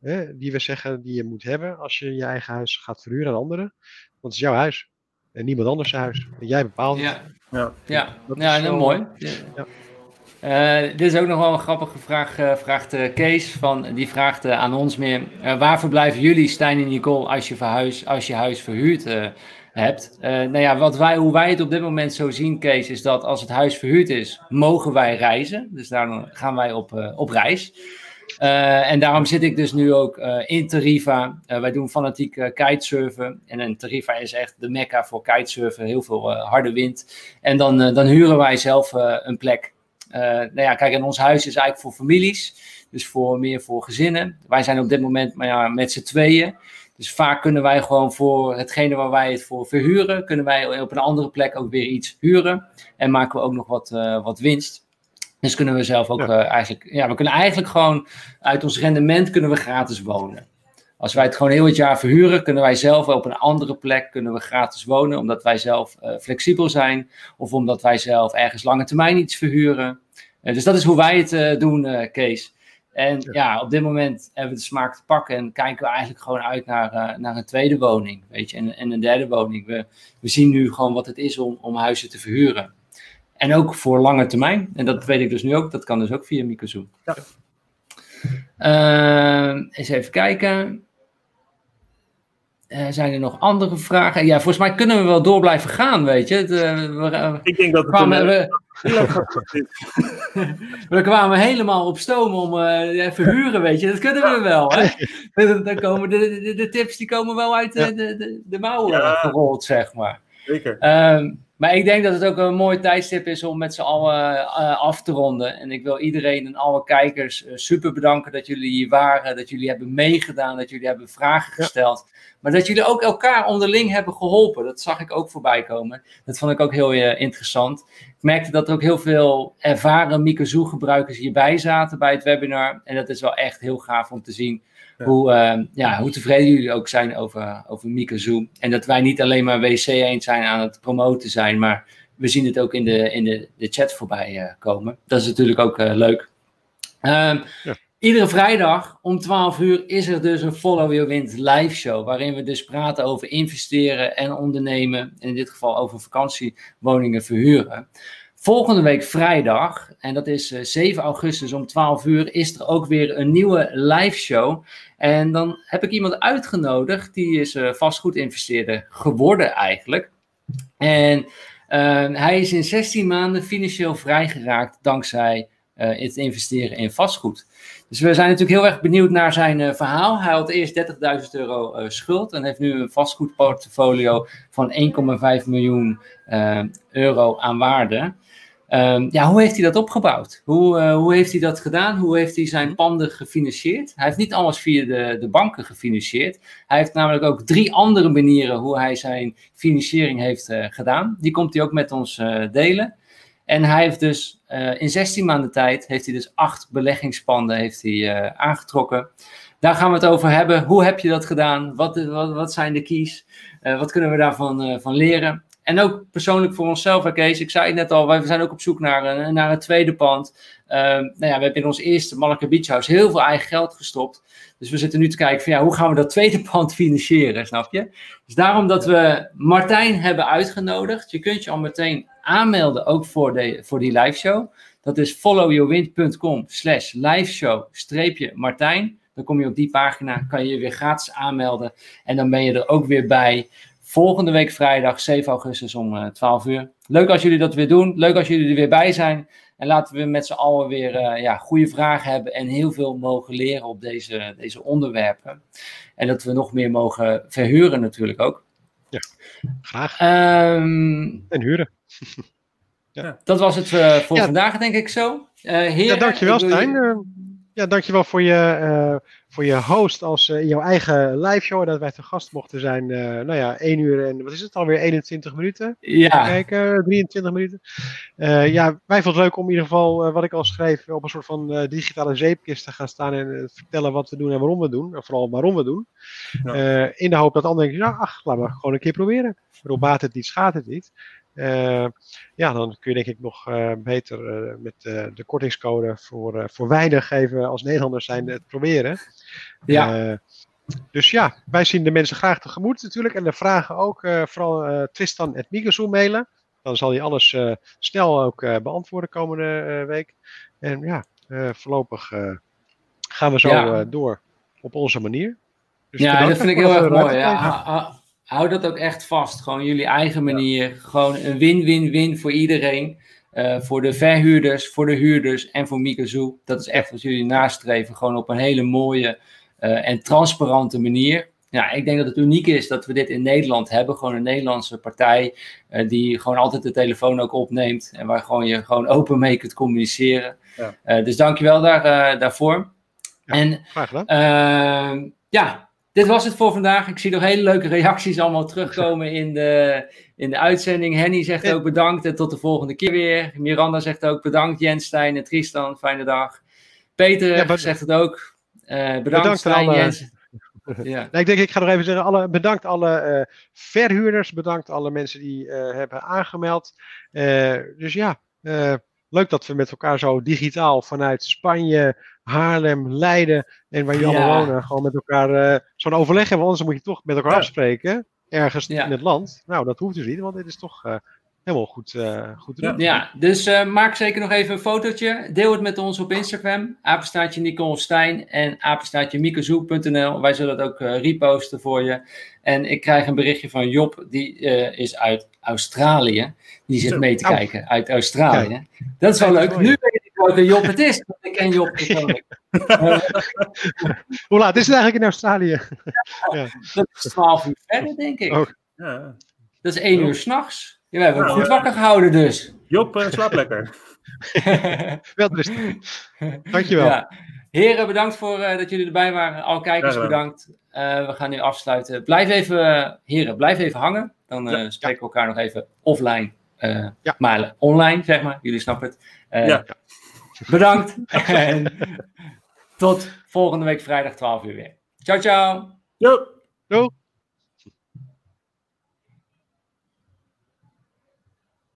hè, die we zeggen die je moet hebben als je je eigen huis gaat verhuren aan anderen. Want het is jouw huis en niemand anders huis. En jij bepaalt het. Ja, ja. ja. ja nou, mooi. Ja. Uh, dit is ook nog wel een grappige vraag, uh, vraagt uh, Kees. Van, die vraagt aan ons meer. waar verblijven jullie, Stijn en Nicole, als je, verhuis, als je huis verhuurd hebt? nou ja, wat wij, hoe wij het op dit moment zo zien, Kees, is dat als het huis verhuurd is, mogen wij reizen. Dus daar gaan wij op, op reis. Uh, en daarom zit ik dus nu ook uh, in Tarifa. Uh, wij doen fanatiek kitesurfen. En een Tarifa is echt de mekka voor kitesurfen. Heel veel harde wind. En dan, dan huren wij zelf een plek. nou ja, kijk, en ons huis is eigenlijk voor families. Dus voor, meer voor gezinnen. Wij zijn op dit moment maar ja, met z'n tweeën. Dus vaak kunnen wij gewoon voor hetgene waar wij het voor verhuren, kunnen wij op een andere plek ook weer iets huren. En maken we ook nog wat, wat winst. Dus kunnen we zelf ook ja. Uh, eigenlijk, ja, we kunnen eigenlijk gewoon uit ons rendement kunnen we gratis wonen. Als wij het gewoon heel het jaar verhuren, kunnen wij zelf op een andere plek kunnen we gratis wonen, omdat wij zelf uh, flexibel zijn of omdat wij zelf ergens lange termijn iets verhuren. Uh, dus dat is hoe wij het doen, Kees. En ja. ja. op dit moment hebben we de smaak te pakken en kijken we eigenlijk gewoon uit naar, naar een tweede woning, weet je, en, en een derde woning. We, we zien nu gewoon wat het is om, om huizen te verhuren. En ook voor lange termijn. En dat weet ik dus nu ook. Dat kan dus ook via Microsoft. Ja. Uh, eens even kijken. Uh, zijn er nog andere vragen? Ja, volgens mij kunnen we wel door blijven gaan, weet je. uh, ik denk dat het kwamen, we, [LAUGHS] we kwamen helemaal op stoom om uh, verhuren, weet je. Dat kunnen we wel, hè. [LAUGHS] Dan komen de, de, de, tips die komen wel uit de, de, de, mouwen ja. gerold, zeg maar. Zeker. Ehm, maar ik denk dat het ook een mooi tijdstip is om met z'n allen uh, af te ronden. En ik wil iedereen en alle kijkers uh, super bedanken dat jullie hier waren. Dat jullie hebben meegedaan, dat jullie hebben vragen gesteld. Maar dat jullie ook elkaar onderling hebben geholpen. Dat zag ik ook voorbij komen. Dat vond ik ook heel uh, interessant. Ik merkte dat er ook heel veel ervaren Mikazu gebruikers hierbij zaten bij het webinar. En dat is wel echt heel gaaf om te zien hoe, uh, ja, hoe tevreden jullie ook zijn over, over Mikazu. En dat wij niet alleen maar WC eens zijn aan het promoten zijn, maar we zien het ook in de, in de, de chat voorbij uh, komen. Dat is natuurlijk ook uh, leuk. Ehm, ja. Iedere vrijdag om 12 uur is er dus een Follow Your Wind live show. Waarin we dus praten over investeren en ondernemen. In dit geval over vakantiewoningen verhuren. Volgende week vrijdag, en dat is 7 eh, augustus om 12 uur, is er ook weer een nieuwe live show. En dan heb ik iemand uitgenodigd, die is uh, vastgoedinvesteerder geworden eigenlijk. En uh, hij is in 16 maanden financieel vrijgeraakt dankzij het investeren in vastgoed. Dus we zijn natuurlijk heel erg benieuwd naar zijn verhaal. Hij had eerst 30.000 euro schuld en heeft nu een vastgoedportfolio van 1,5 miljoen euro aan waarde. Ehm, ja, hoe heeft hij dat opgebouwd? Hoe, eh, hoe heeft hij dat gedaan? Hoe heeft hij zijn panden gefinancierd? Hij heeft niet alles via de, de banken gefinancierd. Hij heeft namelijk ook drie andere manieren hoe hij zijn financiering heeft gedaan. Die komt hij ook met ons delen. En hij heeft dus in 16 maanden tijd heeft hij dus acht beleggingspanden heeft hij, aangetrokken. Daar gaan we het over hebben. Hoe heb je dat gedaan? Wat, wat, wat zijn de keys? wat kunnen we daarvan van leren? En ook persoonlijk voor onszelf, Kees. Ik zei het net al, wij zijn ook op zoek naar een, naar een tweede pand. Nou ja, we hebben in ons eerste Malacca Beach House heel veel eigen geld gestopt. Dus we zitten nu te kijken van ja, hoe gaan we dat tweede [LAUGHS] pand financieren, snap je? Dus daarom dat we Martijn hebben uitgenodigd. Je kunt je al meteen aanmelden, ook voor, de, voor die live show. Dat is followyourwind.com slash liveshow streepje Martijn. Dan kom je op die pagina, kan je je weer gratis aanmelden. En dan ben je er ook weer bij volgende week vrijdag 7 augustus om 12 eh, uur. Leuk als jullie dat weer doen. Leuk als jullie er weer bij zijn. En laten we met z'n allen weer uh, ja, goede vragen hebben en heel veel mogen leren op deze, deze onderwerpen. En dat we nog meer mogen verhuren natuurlijk ook. Ja, graag. Um, en huren. [LAUGHS] ja. Dat was het uh, voor ja. vandaag, denk ik zo. Uh, heren, ja, dankjewel, Stijn. Ja, dankjewel voor je, uh, voor je host als uh, in jouw eigen live show. Dat wij te gast mochten zijn. Uh, nou ja, 1 uur en wat is het alweer? 21 minuten? Ja. Kijken, 23 minuten. ja, wij vonden het leuk om in ieder geval, wat ik al schreef, op een soort van digitale zeepkist te gaan staan en vertellen wat we doen en waarom we doen. En vooral waarom we doen. Ja. in de hoop dat anderen denken, nou, ach, laten we gewoon een keer proberen. Waarom baat het niet, schaadt het niet. Uh, ja, dan kun je denk ik nog uh, beter uh, met de kortingscode voor, voor weinig even als Nederlanders zijn het proberen. Ja. dus ja, wij zien de mensen graag tegemoet natuurlijk. En de vragen ook vooral Tristan en Microsoft mailen. Dan zal hij alles snel ook beantwoorden komende week. En ja, voorlopig gaan we zo ja. door op onze manier. Dus ja, dat vind ik heel erg mooi. Ja hou dat ook echt vast. Gewoon jullie eigen manier. Gewoon een win-win-win voor iedereen. Uh, voor de verhuurders, voor de huurders en voor Mikazu. Dat is echt wat jullie nastreven. Gewoon op een hele mooie uh, en transparante manier. Ja, ik denk dat het uniek is dat we dit in Nederland hebben. Gewoon een Nederlandse partij uh, die gewoon altijd de telefoon ook opneemt. En waar gewoon je gewoon open mee kunt communiceren. Ja. dus dankjewel daar, daarvoor. Ja, en, graag gedaan. ja, dit was het voor vandaag. Ik zie nog hele leuke reacties allemaal terugkomen in de, in de uitzending. Henny zegt ook bedankt en tot de volgende keer weer. Miranda zegt ook bedankt Jens, Stijn en Tristan. Fijne dag. Peter ja, zegt het ook. Uh, bedankt, bedankt Stijn, alle... Jens. [LAUGHS] Ja. Ik denk, ik ga nog even zeggen, alle, bedankt alle uh, verhuurders, bedankt alle mensen die uh, hebben aangemeld. dus ja, leuk dat we met elkaar zo digitaal vanuit Spanje, Haarlem, Leiden en waar jullie ja. wonen, gewoon met elkaar uh, zo'n overleg hebben. Anders moet je toch met elkaar ja. afspreken, ergens ja. in het land. Nou, dat hoeft dus niet, want dit is toch uh, helemaal goed, uh, goed te doen. Ja, dus maak zeker nog even een fotootje. Deel het met ons op Instagram, apenstaatje Nicole Stijn en apenstaatje mikozoek.nl. Wij zullen het ook reposten voor je. En ik krijg een berichtje van Job, die is uit Australië. Die zit mee te kijken uit Australië. Dat is wel leuk. Nu welke Job het is. Want ik ken Job persoonlijk. [LAUGHS] Hoe laat is het eigenlijk in Australië? [LAUGHS] ja. Dat is 12 uur verder, denk ik. Oh. Ja. Dat is 1 uur s'nachts. Ja, we hebben hem goed wakker gehouden dus. Job, uh, slaap lekker. [LAUGHS] Wel rustig. Dankjewel. Ja. Heren, bedankt voor uh, dat jullie erbij waren. Al kijkers, bedankt. Uh, we gaan nu afsluiten. Blijf even, heren, blijf even hangen. Dan ja. spreken we elkaar nog even offline. ja. Maar online, zeg maar. Jullie snappen het. ja. [LAUGHS] Bedankt. en tot volgende week vrijdag 12 uur weer. Ciao, ciao. Yo. Yo.